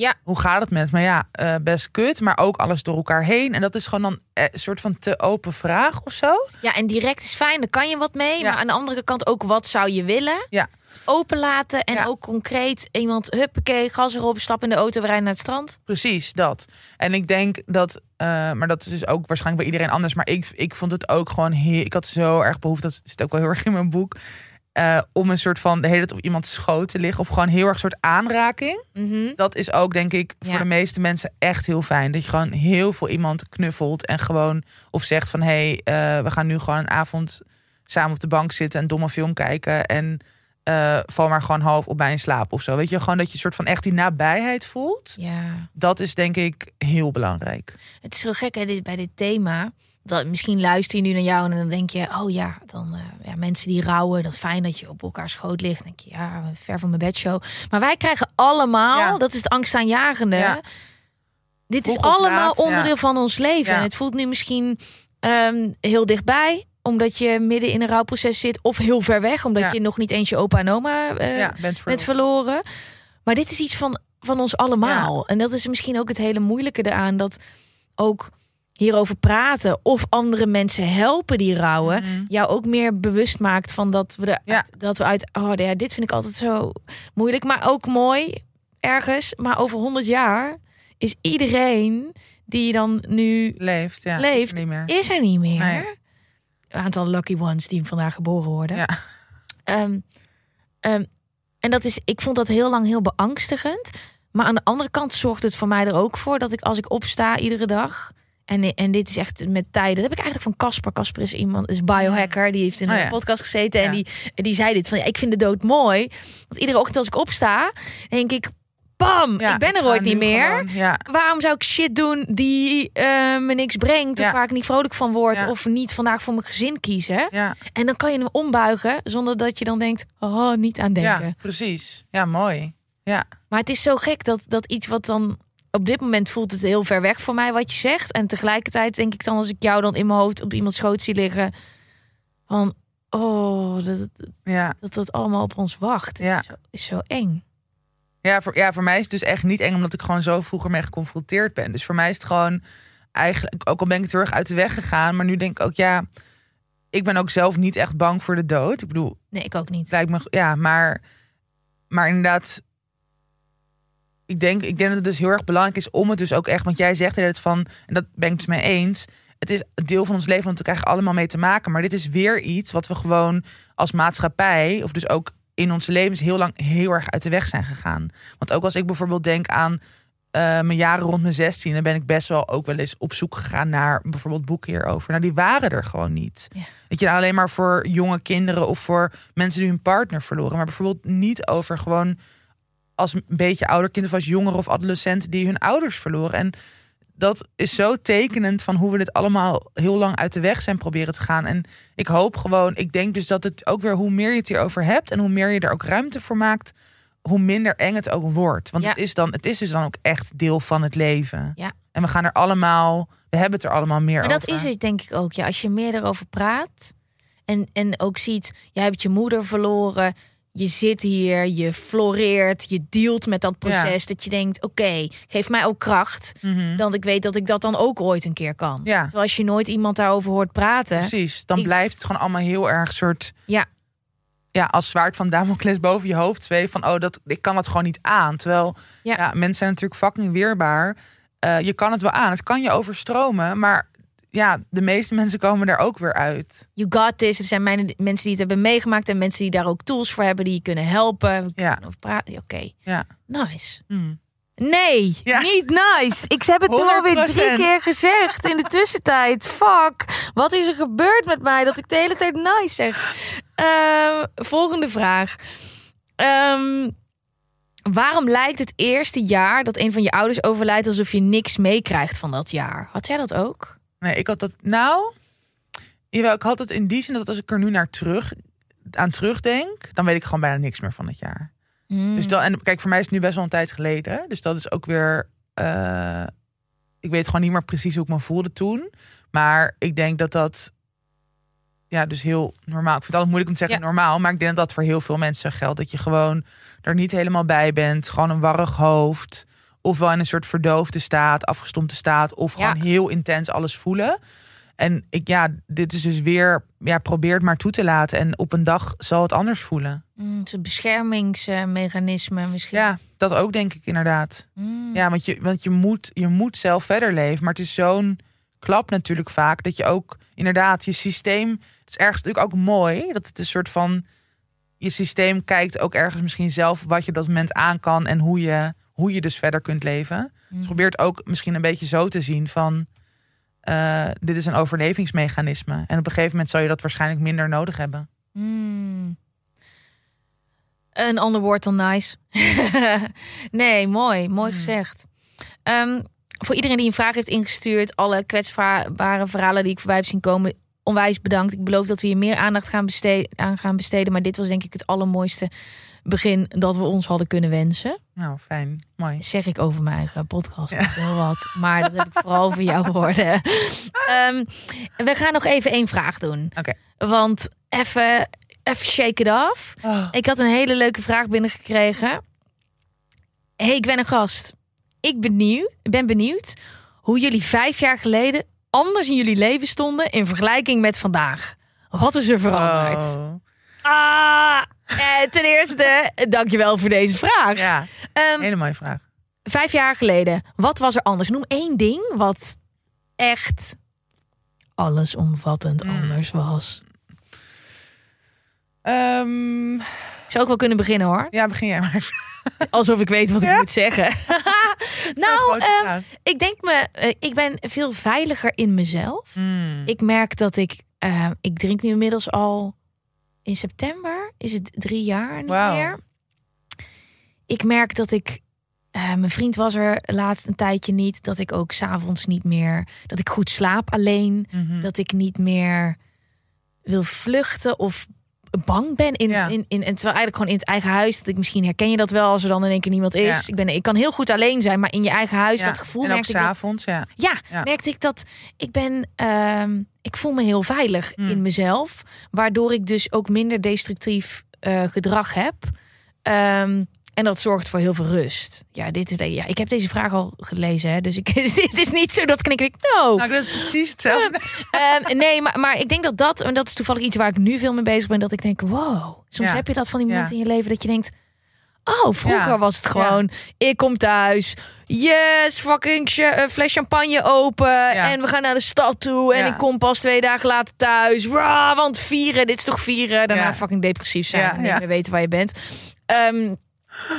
Ja. hoe gaat het met me? Ja, eh, best kut, maar ook alles door elkaar heen. En dat is gewoon dan eh, een soort van te open vraag of zo. Ja, en direct is fijn, daar kan je wat mee. Ja. Maar aan de andere kant ook, wat zou je willen? Ja. Openlaten en Ja. ook concreet iemand, huppakee, gas erop, stap in de auto, we rijden naar het strand. Precies, dat. En ik denk dat, eh, maar dat is dus ook waarschijnlijk bij iedereen anders. Maar ik, ik vond het ook gewoon heel, ik had zo erg behoefte, dat zit ook wel heel erg in mijn boek, eh, om een soort van de hele tijd op iemands schoot te liggen. Of gewoon heel erg een soort aanraking. Mhm. Dat is ook, denk ik, voor Ja. de meeste mensen echt heel fijn. Dat je gewoon heel veel iemand knuffelt en gewoon, of zegt van hé, hey, eh, we gaan nu gewoon een avond samen op de bank zitten en domme film kijken. En eh, val maar gewoon half op bij in slaap of zo. Weet je, gewoon dat je een soort van echt die nabijheid voelt. Ja, Dat is denk ik heel belangrijk. het is zo gek hè, dit, bij dit thema. Dat, misschien luister je nu naar jou en dan denk je, oh ja, dan eh, ja, mensen die rouwen, dat fijn dat je op elkaar schoot ligt. Dan denk je, ja, ver van mijn bedshow. Maar wij krijgen allemaal, Ja. dat is het angstaanjagende. Ja. Dit is allemaal laat, onderdeel van ons leven. En het voelt nu misschien ehm, heel dichtbij, omdat je midden in een rouwproces zit, of heel ver weg, omdat je nog niet eens je opa en oma eh, bent verloren. Maar dit is iets van, van ons allemaal. En dat is misschien ook het hele moeilijke eraan. Dat ook hierover praten of andere mensen helpen die rouwen. Mhm. Jou ook meer bewust maakt van dat we, er, Ja. dat we uit... Oh ja, dit vind ik altijd zo moeilijk. Maar ook mooi ergens. Maar over honderd jaar is iedereen die dan nu leeft. Ja, leeft, is er niet meer. is er niet meer. Nee. Een aantal lucky ones die vandaag geboren worden. Ja. Ehm, ehm, en dat is, ik vond dat heel lang heel beangstigend. Maar aan de andere kant zorgt het voor mij er ook voor dat ik als ik opsta iedere dag. En, en dit is echt met tijden. Dat heb ik eigenlijk van Casper. Casper is iemand, is biohacker. Die heeft in Oh een ja. podcast gezeten. En die, die zei dit van ja, ik vind de dood mooi. Want iedere ochtend als ik opsta, denk ik, bam, ik ben er ooit niet meer. gewoon- Waarom zou ik shit doen die eh, me niks brengt? Of waar ik niet vrolijk van word? Of niet vandaag voor mijn gezin kiezen? En dan kan je hem ombuigen zonder dat je dan denkt, oh, niet aan denken. ja, precies. Ja, mooi. Ja, Maar het is zo gek dat, dat iets wat dan op dit moment voelt het heel ver weg voor mij wat je zegt. En tegelijkertijd denk ik dan als ik jou dan in mijn hoofd op iemands schoot zie liggen. Van, oh, dat dat, ja. dat, dat allemaal op ons wacht. Ja. Is, zo, is zo eng. Ja voor, ja, voor mij is het dus echt niet eng, omdat ik gewoon zo vroeger mee geconfronteerd ben. Dus voor mij is het gewoon eigenlijk, ook al ben ik het heel erg uit de weg gegaan, maar nu denk ik ook, ja, ik ben ook zelf niet echt bang voor de dood. Ik bedoel, Nee, ik ook niet. lijkt me, ja, maar, maar inderdaad, ik denk, ik denk dat het dus heel erg belangrijk is om het dus ook echt, want jij zegt het van, en dat ben ik dus mee eens. Het is een deel van ons leven, want we krijgen allemaal mee te maken. Maar dit is weer iets wat we gewoon als maatschappij, of dus ook in onze levens, heel lang heel erg uit de weg zijn gegaan. Want ook als ik bijvoorbeeld denk aan eh, mijn jaren rond mijn 16, dan ben ik best wel ook wel eens op zoek gegaan naar bijvoorbeeld boeken hierover. Nou, die waren er gewoon niet. Ja. Weet je, alleen maar voor jonge kinderen of voor mensen die hun partner verloren. Maar bijvoorbeeld niet over gewoon als een beetje ouder kind of als jongeren of adolescenten die hun ouders verloren. En dat is zo tekenend van hoe we dit allemaal heel lang uit de weg zijn proberen te gaan. En ik hoop gewoon, ik denk dus dat het ook weer hoe meer je het hierover hebt en hoe meer je er ook ruimte voor maakt, hoe minder eng het ook wordt. Want Ja. het, is dan, het is dus dan ook echt deel van het leven. Ja. En we gaan er allemaal, we hebben het er allemaal meer Maar over. dat is het denk ik ook. Ja, als je meer erover praat en, en ook ziet, jij hebt je moeder verloren. Je zit hier, je floreert, je dealt met dat proces. Dat je denkt, oké, geef mij ook kracht. Mhm. Dan ik weet dat ik dat dan ook ooit een keer kan. Ja. Terwijl als je nooit iemand daarover hoort praten. Precies, dan Ik- blijft het gewoon allemaal heel erg soort... Ja. Ja, als zwaard van Damocles boven je hoofd zweeft van... oh, dat, ik kan dat gewoon niet aan. Terwijl Ja. ja. mensen zijn natuurlijk fucking weerbaar. Eh, je kan het wel aan, het kan je overstromen. Maar ja, de meeste mensen komen daar ook weer uit. You got this. Er zijn mijn, mensen die het hebben meegemaakt en mensen die daar ook tools voor hebben die je kunnen helpen. Ja. over praten. Oké, Ja. nice. Hmm. Nee, Ja. niet nice. Ik heb het nu alweer drie 100%. keer gezegd in de tussentijd. Fuck. Wat is er gebeurd met mij dat ik de hele tijd nice zeg? Ehm, volgende vraag. Ehm, waarom lijkt het eerste jaar dat een van je ouders overlijdt alsof je niks meekrijgt van dat jaar? Had jij dat ook? Nee, ik had dat... Nou, jawel, ik had het in die zin dat als ik er nu naar terug, aan terugdenk... dan weet ik gewoon bijna niks meer van het jaar. Dus dan, en kijk, voor mij is het nu best wel een tijd geleden. Dus dat is ook weer. eh, ik weet gewoon niet meer precies hoe ik me voelde toen. Maar ik denk dat dat. ja, dus heel normaal. Ik vind het altijd moeilijk om te zeggen Ja. normaal. Maar ik denk dat dat voor heel veel mensen geldt. Dat je gewoon er niet helemaal bij bent. Gewoon een warrig hoofd. Ofwel in een soort verdoofde staat, afgestompte staat. Of Ja. gewoon heel intens alles voelen. En ik, ja, dit is dus weer, ja, probeer het maar toe te laten. En op een dag zal het anders voelen. Mm, het is een beschermingsmechanisme misschien. Ja, dat ook denk ik inderdaad. Mm. Ja, want, je, want je, moet, je moet zelf verder leven. Maar het is zo'n klap natuurlijk vaak. Dat je ook inderdaad je systeem. Het is ergens natuurlijk ook mooi. Dat het een soort van. Je systeem kijkt ook ergens misschien zelf wat je op dat moment aan kan. En hoe je, hoe je dus verder kunt leven. Dus probeer het ook misschien een beetje zo te zien van. eh, dit is een overlevingsmechanisme. En op een gegeven moment zal je dat waarschijnlijk minder nodig hebben. Mm. Een ander woord dan nice. nee, mooi. Mooi Hmm. gezegd. Ehm, voor iedereen die een vraag heeft ingestuurd, alle kwetsbare verhalen die ik voorbij heb zien komen, onwijs bedankt. Ik beloof dat we hier meer aandacht gaan besteden, aan gaan besteden. Maar dit was denk ik het allermooiste begin dat we ons hadden kunnen wensen. Nou, fijn. Mooi. Zeg ik over mijn eigen podcast. Heel wat. Maar dat heb ik vooral over jouw woorden. Ehm, we gaan nog even één vraag doen. Oké. Want even, even shake it off. Oh, Ik had een hele leuke vraag binnengekregen. hey, ik ben een gast. Ik benieuwd, ben benieuwd hoe jullie vijf jaar geleden anders in jullie leven stonden in vergelijking met vandaag. Wat is er veranderd? oh. Ah, eh, ten eerste, dankjewel voor deze vraag. Ja, Ehm, hele mooie vraag. vijf jaar geleden, wat was er anders? Noem één ding wat echt allesomvattend Mm. anders was. Ehm, Ik zou ook wel kunnen beginnen hoor. ja, begin jij maar. Alsof ik weet wat ik Ja. moet zeggen. Nou, ehm, ik denk me, eh, ik ben veel veiliger in mezelf. Hmm. Ik merk dat ik, eh, ik drink nu inmiddels al in september, is het drie jaar niet meer. Ik merk dat ik, eh, mijn vriend was er laatst een tijdje niet, dat ik ook s'avonds niet meer, dat ik goed slaap alleen, Mhm. dat ik niet meer wil vluchten of bang ben in, Ja. in, in en terwijl eigenlijk gewoon in het eigen huis dat ik misschien herken je dat wel als er dan in één keer niemand is. Ja. Ik ben ik kan heel goed alleen zijn, maar in je eigen huis Ja, dat gevoel en merkte ik dat, ja. ja, Ja. merkte ik dat ik ben, ehm, ik voel me heel veilig Hmm. in mezelf, waardoor ik dus ook minder destructief eh, gedrag heb. Ehm, en dat zorgt voor heel veel rust. Ja, dit is, ja, ik heb deze vraag al gelezen, hè, dus ik, het is niet zo dat knik ik, no. Nou, het precies hetzelfde. Ehm, nee, maar, maar ik denk dat dat, en dat is toevallig iets waar ik nu veel mee bezig ben, dat ik denk, wow. Soms Ja. heb je dat van die Ja. momenten in je leven dat je denkt, oh, vroeger Ja. was het gewoon, ik kom thuis, yes, fucking eh, fles champagne open en we gaan naar de stad toe en ik kom pas twee dagen later thuis, Rah, want vieren, dit is toch vieren, daarna fucking depressief zijn Ja, en niet meer weten waar je bent. Ehm,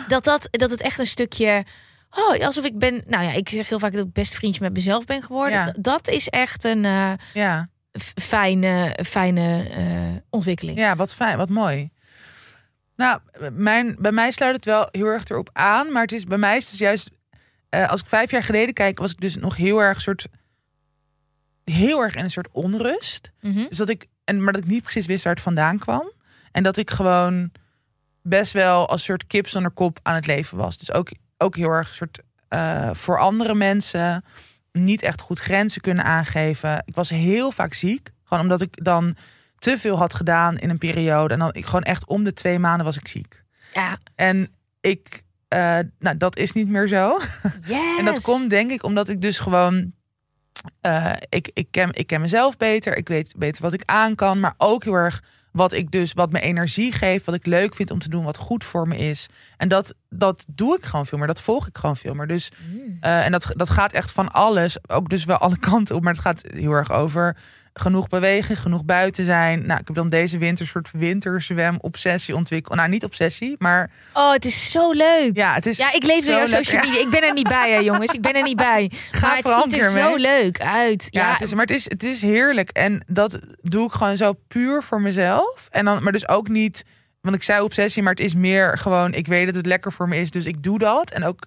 dat, dat, dat het echt een stukje. Oh, alsof ik ben. Nou ja, ik zeg heel vaak dat ik best vriendje met mezelf ben geworden. Ja. Dat, is echt een. eh, Ja. fijne, fijne eh, ontwikkeling. ja, wat fijn, wat mooi. Nou, mijn, bij mij sluit het wel heel erg erop aan. Maar het is bij mij is het dus juist... eh, als ik vijf jaar geleden kijk, was ik dus nog heel erg soort... Heel erg in een soort onrust. Mhm. Dus dat ik, en, maar dat ik niet precies wist waar het vandaan kwam. En dat ik gewoon best wel als soort kip zonder kop aan het leven was. Dus ook, ook heel erg soort eh, voor andere mensen niet echt goed grenzen kunnen aangeven. Ik was heel vaak ziek. Gewoon omdat ik dan te veel had gedaan in een periode. En dan ik gewoon echt om de twee maanden was ik ziek. Ja, En ik, eh, nou, dat is niet meer zo. yes. En dat komt denk ik omdat ik dus gewoon. eh, ik, ik, ken, ik ken mezelf beter. Ik weet beter wat ik aan kan. Maar ook heel erg wat ik dus, wat me energie geeft. Wat ik leuk vind om te doen. Wat goed voor me is. En dat, dat doe ik gewoon veel meer. Dat volg ik gewoon veel meer. Dus, Mm. eh, en dat, dat gaat echt van alles. Ook dus wel alle kanten op. Maar het gaat heel erg over genoeg bewegen, genoeg buiten zijn. Nou, ik heb dan deze winter een soort winterzwem-obsessie ontwikkeld. Nou, niet obsessie, maar Oh, het is zo leuk. ja, het is. Ja, ik leef zo door jouw social media. Ik ben er niet bij, hè, jongens. Ik ben er niet bij. maar het ziet er zo leuk uit. Ja, Ja, het is, maar het is, het is heerlijk. En dat doe ik gewoon zo puur voor mezelf. En dan, maar dus ook niet, want ik zei obsessie, maar het is meer gewoon, ik weet dat het lekker voor me is, dus ik doe dat. En ook,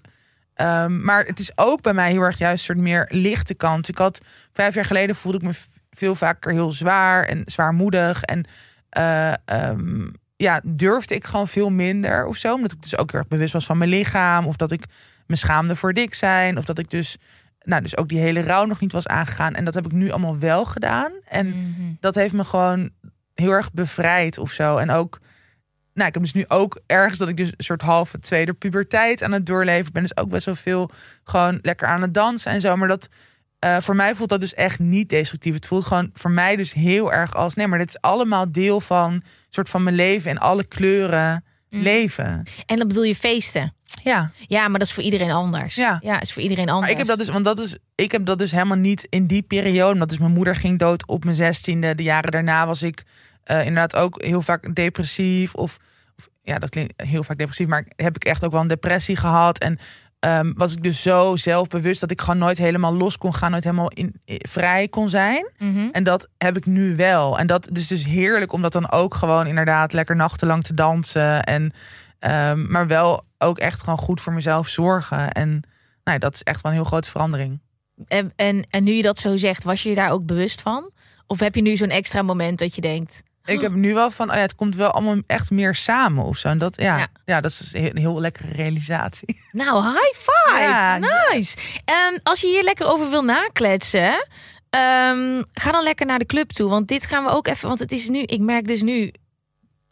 ehm, maar het is ook bij mij heel erg juist een soort meer lichte kant. Ik had vijf jaar geleden voelde ik me veel vaker heel zwaar en zwaarmoedig. En eh, ehm, ja, durfde ik gewoon veel minder of zo. Omdat ik dus ook heel erg bewust was van mijn lichaam. Of dat ik me schaamde voor dik zijn. Of dat ik dus, nou, dus ook die hele rouw nog niet was aangegaan. En dat heb ik nu allemaal wel gedaan. En Mhm. dat heeft me gewoon heel erg bevrijd of zo. En ook, nou, ik heb dus nu ook ergens dat ik dus een soort halve tweede puberteit aan het doorleven. Ik ben dus ook best wel veel gewoon lekker aan het dansen en zo. Maar dat, eh, voor mij voelt dat dus echt niet destructief. Het voelt gewoon voor mij dus heel erg als, nee, maar dit is allemaal deel van, soort van mijn leven en alle kleuren Mm. leven. En dan bedoel je feesten. Ja. Ja, maar dat is voor iedereen anders. Ja. ja is voor iedereen anders. Maar ik heb dat dus, want dat is, ik heb dat dus helemaal niet in die periode. Omdat dus mijn moeder ging dood op mijn zestiende. De jaren daarna was ik eh, inderdaad ook heel vaak depressief. Of, of ja, dat klinkt heel vaak depressief, maar heb ik echt ook wel een depressie gehad. En ehm, was ik dus zo zelfbewust dat ik gewoon nooit helemaal los kon gaan, nooit helemaal in, in- vrij kon zijn. Mhm. En dat heb ik nu wel. En dat is dus heerlijk om dat dan ook gewoon inderdaad lekker nachtenlang te dansen. En, ehm, maar wel ook echt gewoon goed voor mezelf zorgen. En nou, ja, dat is echt wel een heel grote verandering. En, en, en nu je dat zo zegt, was je je daar ook bewust van? Of heb je nu zo'n extra moment dat je denkt... Ik heb nu wel van, oh ja, het komt wel allemaal echt meer samen of zo. En dat, ja, Ja. ja. dat is een heel lekkere realisatie. Nou, high five! Ja, nice! En als je hier lekker over wil nakletsen... ehm, ga dan lekker naar de club toe. Want dit gaan we ook even... Want het is nu... Ik merk dus nu...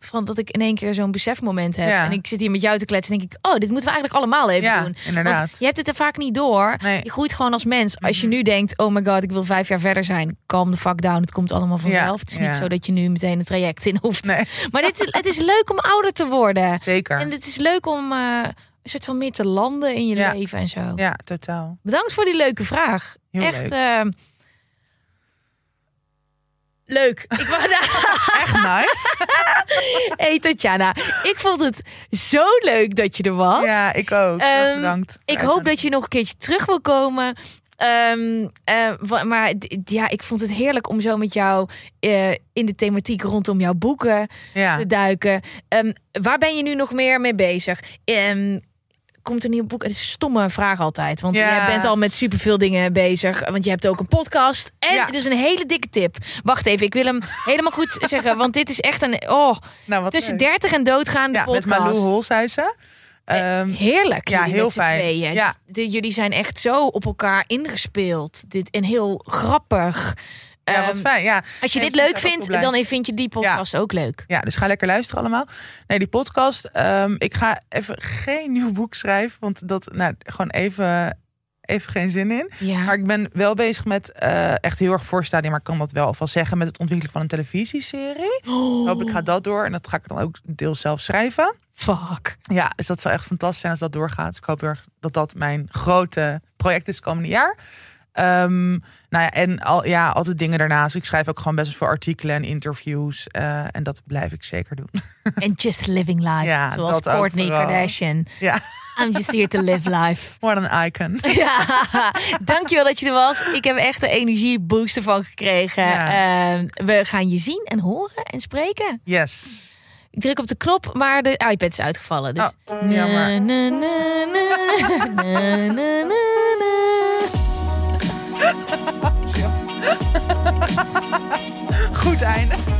Van dat ik in één keer zo'n besefmoment heb. Ja. En ik zit hier met jou te kletsen. En denk ik, oh, dit moeten we eigenlijk allemaal even Ja, doen. inderdaad. Want je hebt het er vaak niet door. Nee. Mhm. Je groeit gewoon als mens. Als je nu denkt, oh my god, ik wil vijf jaar verder zijn. Calm the fuck down. Het komt allemaal vanzelf. Ja, Het is niet zo dat je nu meteen een traject in hoeft. Nee, Maar dit is, het is leuk om ouder te worden. zeker. En het is leuk om eh, een soort van meer te landen in je leven en zo. Ja, totaal. Bedankt voor die leuke vraag. Heel Echt leuk. eh, leuk. Ik Echt nice. hey Tatjana, ik vond het zo leuk dat je er was. ja, ik ook. Ehm, Bedankt. Ik hoop dat je nog een keertje terug wil komen. Ehm, eh, maar ja, ik vond het heerlijk om zo met jou eh, in de thematiek rondom jouw boeken Ja. te duiken. Ehm, waar ben je nu nog meer mee bezig? Komt een nieuw boek? Het is een stomme vraag altijd. Want Ja. jij bent al met superveel dingen bezig. Want je hebt ook een podcast. En Ja. het is een hele dikke tip. Wacht even, ik wil hem helemaal goed zeggen. Want dit is echt een... Oh, Nou, wat tussen leuk. 30 en doodgaan de Ja, met podcast. Malou Holshuizen. Ehm, Heerlijk. Ja, heel met fijn. Ja. Jullie zijn echt zo op elkaar ingespeeld. Dit, en heel grappig. Ja, wat Ehm, fijn. Ja. Als je dit leuk vindt, dan vind je die podcast ook leuk. Ja, dus ga lekker luisteren allemaal. Nee, die podcast. ehm, ik ga even geen nieuw boek schrijven. Want dat, nou, gewoon even, even geen zin in. Ja. Maar ik ben wel bezig met, eh, echt heel erg voorstadium, maar ik kan dat wel alvast zeggen, met het ontwikkelen van een televisieserie. Oh, Ik hoop ik ga dat door en dat ga ik dan ook deels zelf schrijven. fuck. Ja, dus dat zou echt fantastisch zijn als dat doorgaat. Dus ik hoop heel erg dat dat mijn grote project is komende jaar. Ehm, nou ja, en al, ja, altijd dingen daarnaast. Ik schrijf ook gewoon best wel veel artikelen en interviews. eh, en dat blijf ik zeker doen. En just living life. Ja, zoals Courtney. Kardashian. Ja, I'm just here to live life. what an icon. Ja, dankjewel dat je er was. Ik heb echt een energieboost ervan gekregen. Ja. Ehm, we gaan je zien en horen en spreken. Yes. Ik druk op de knop, maar de iPad is uitgevallen. Dus... Oh, jammer. Na, na, na. Goed einde.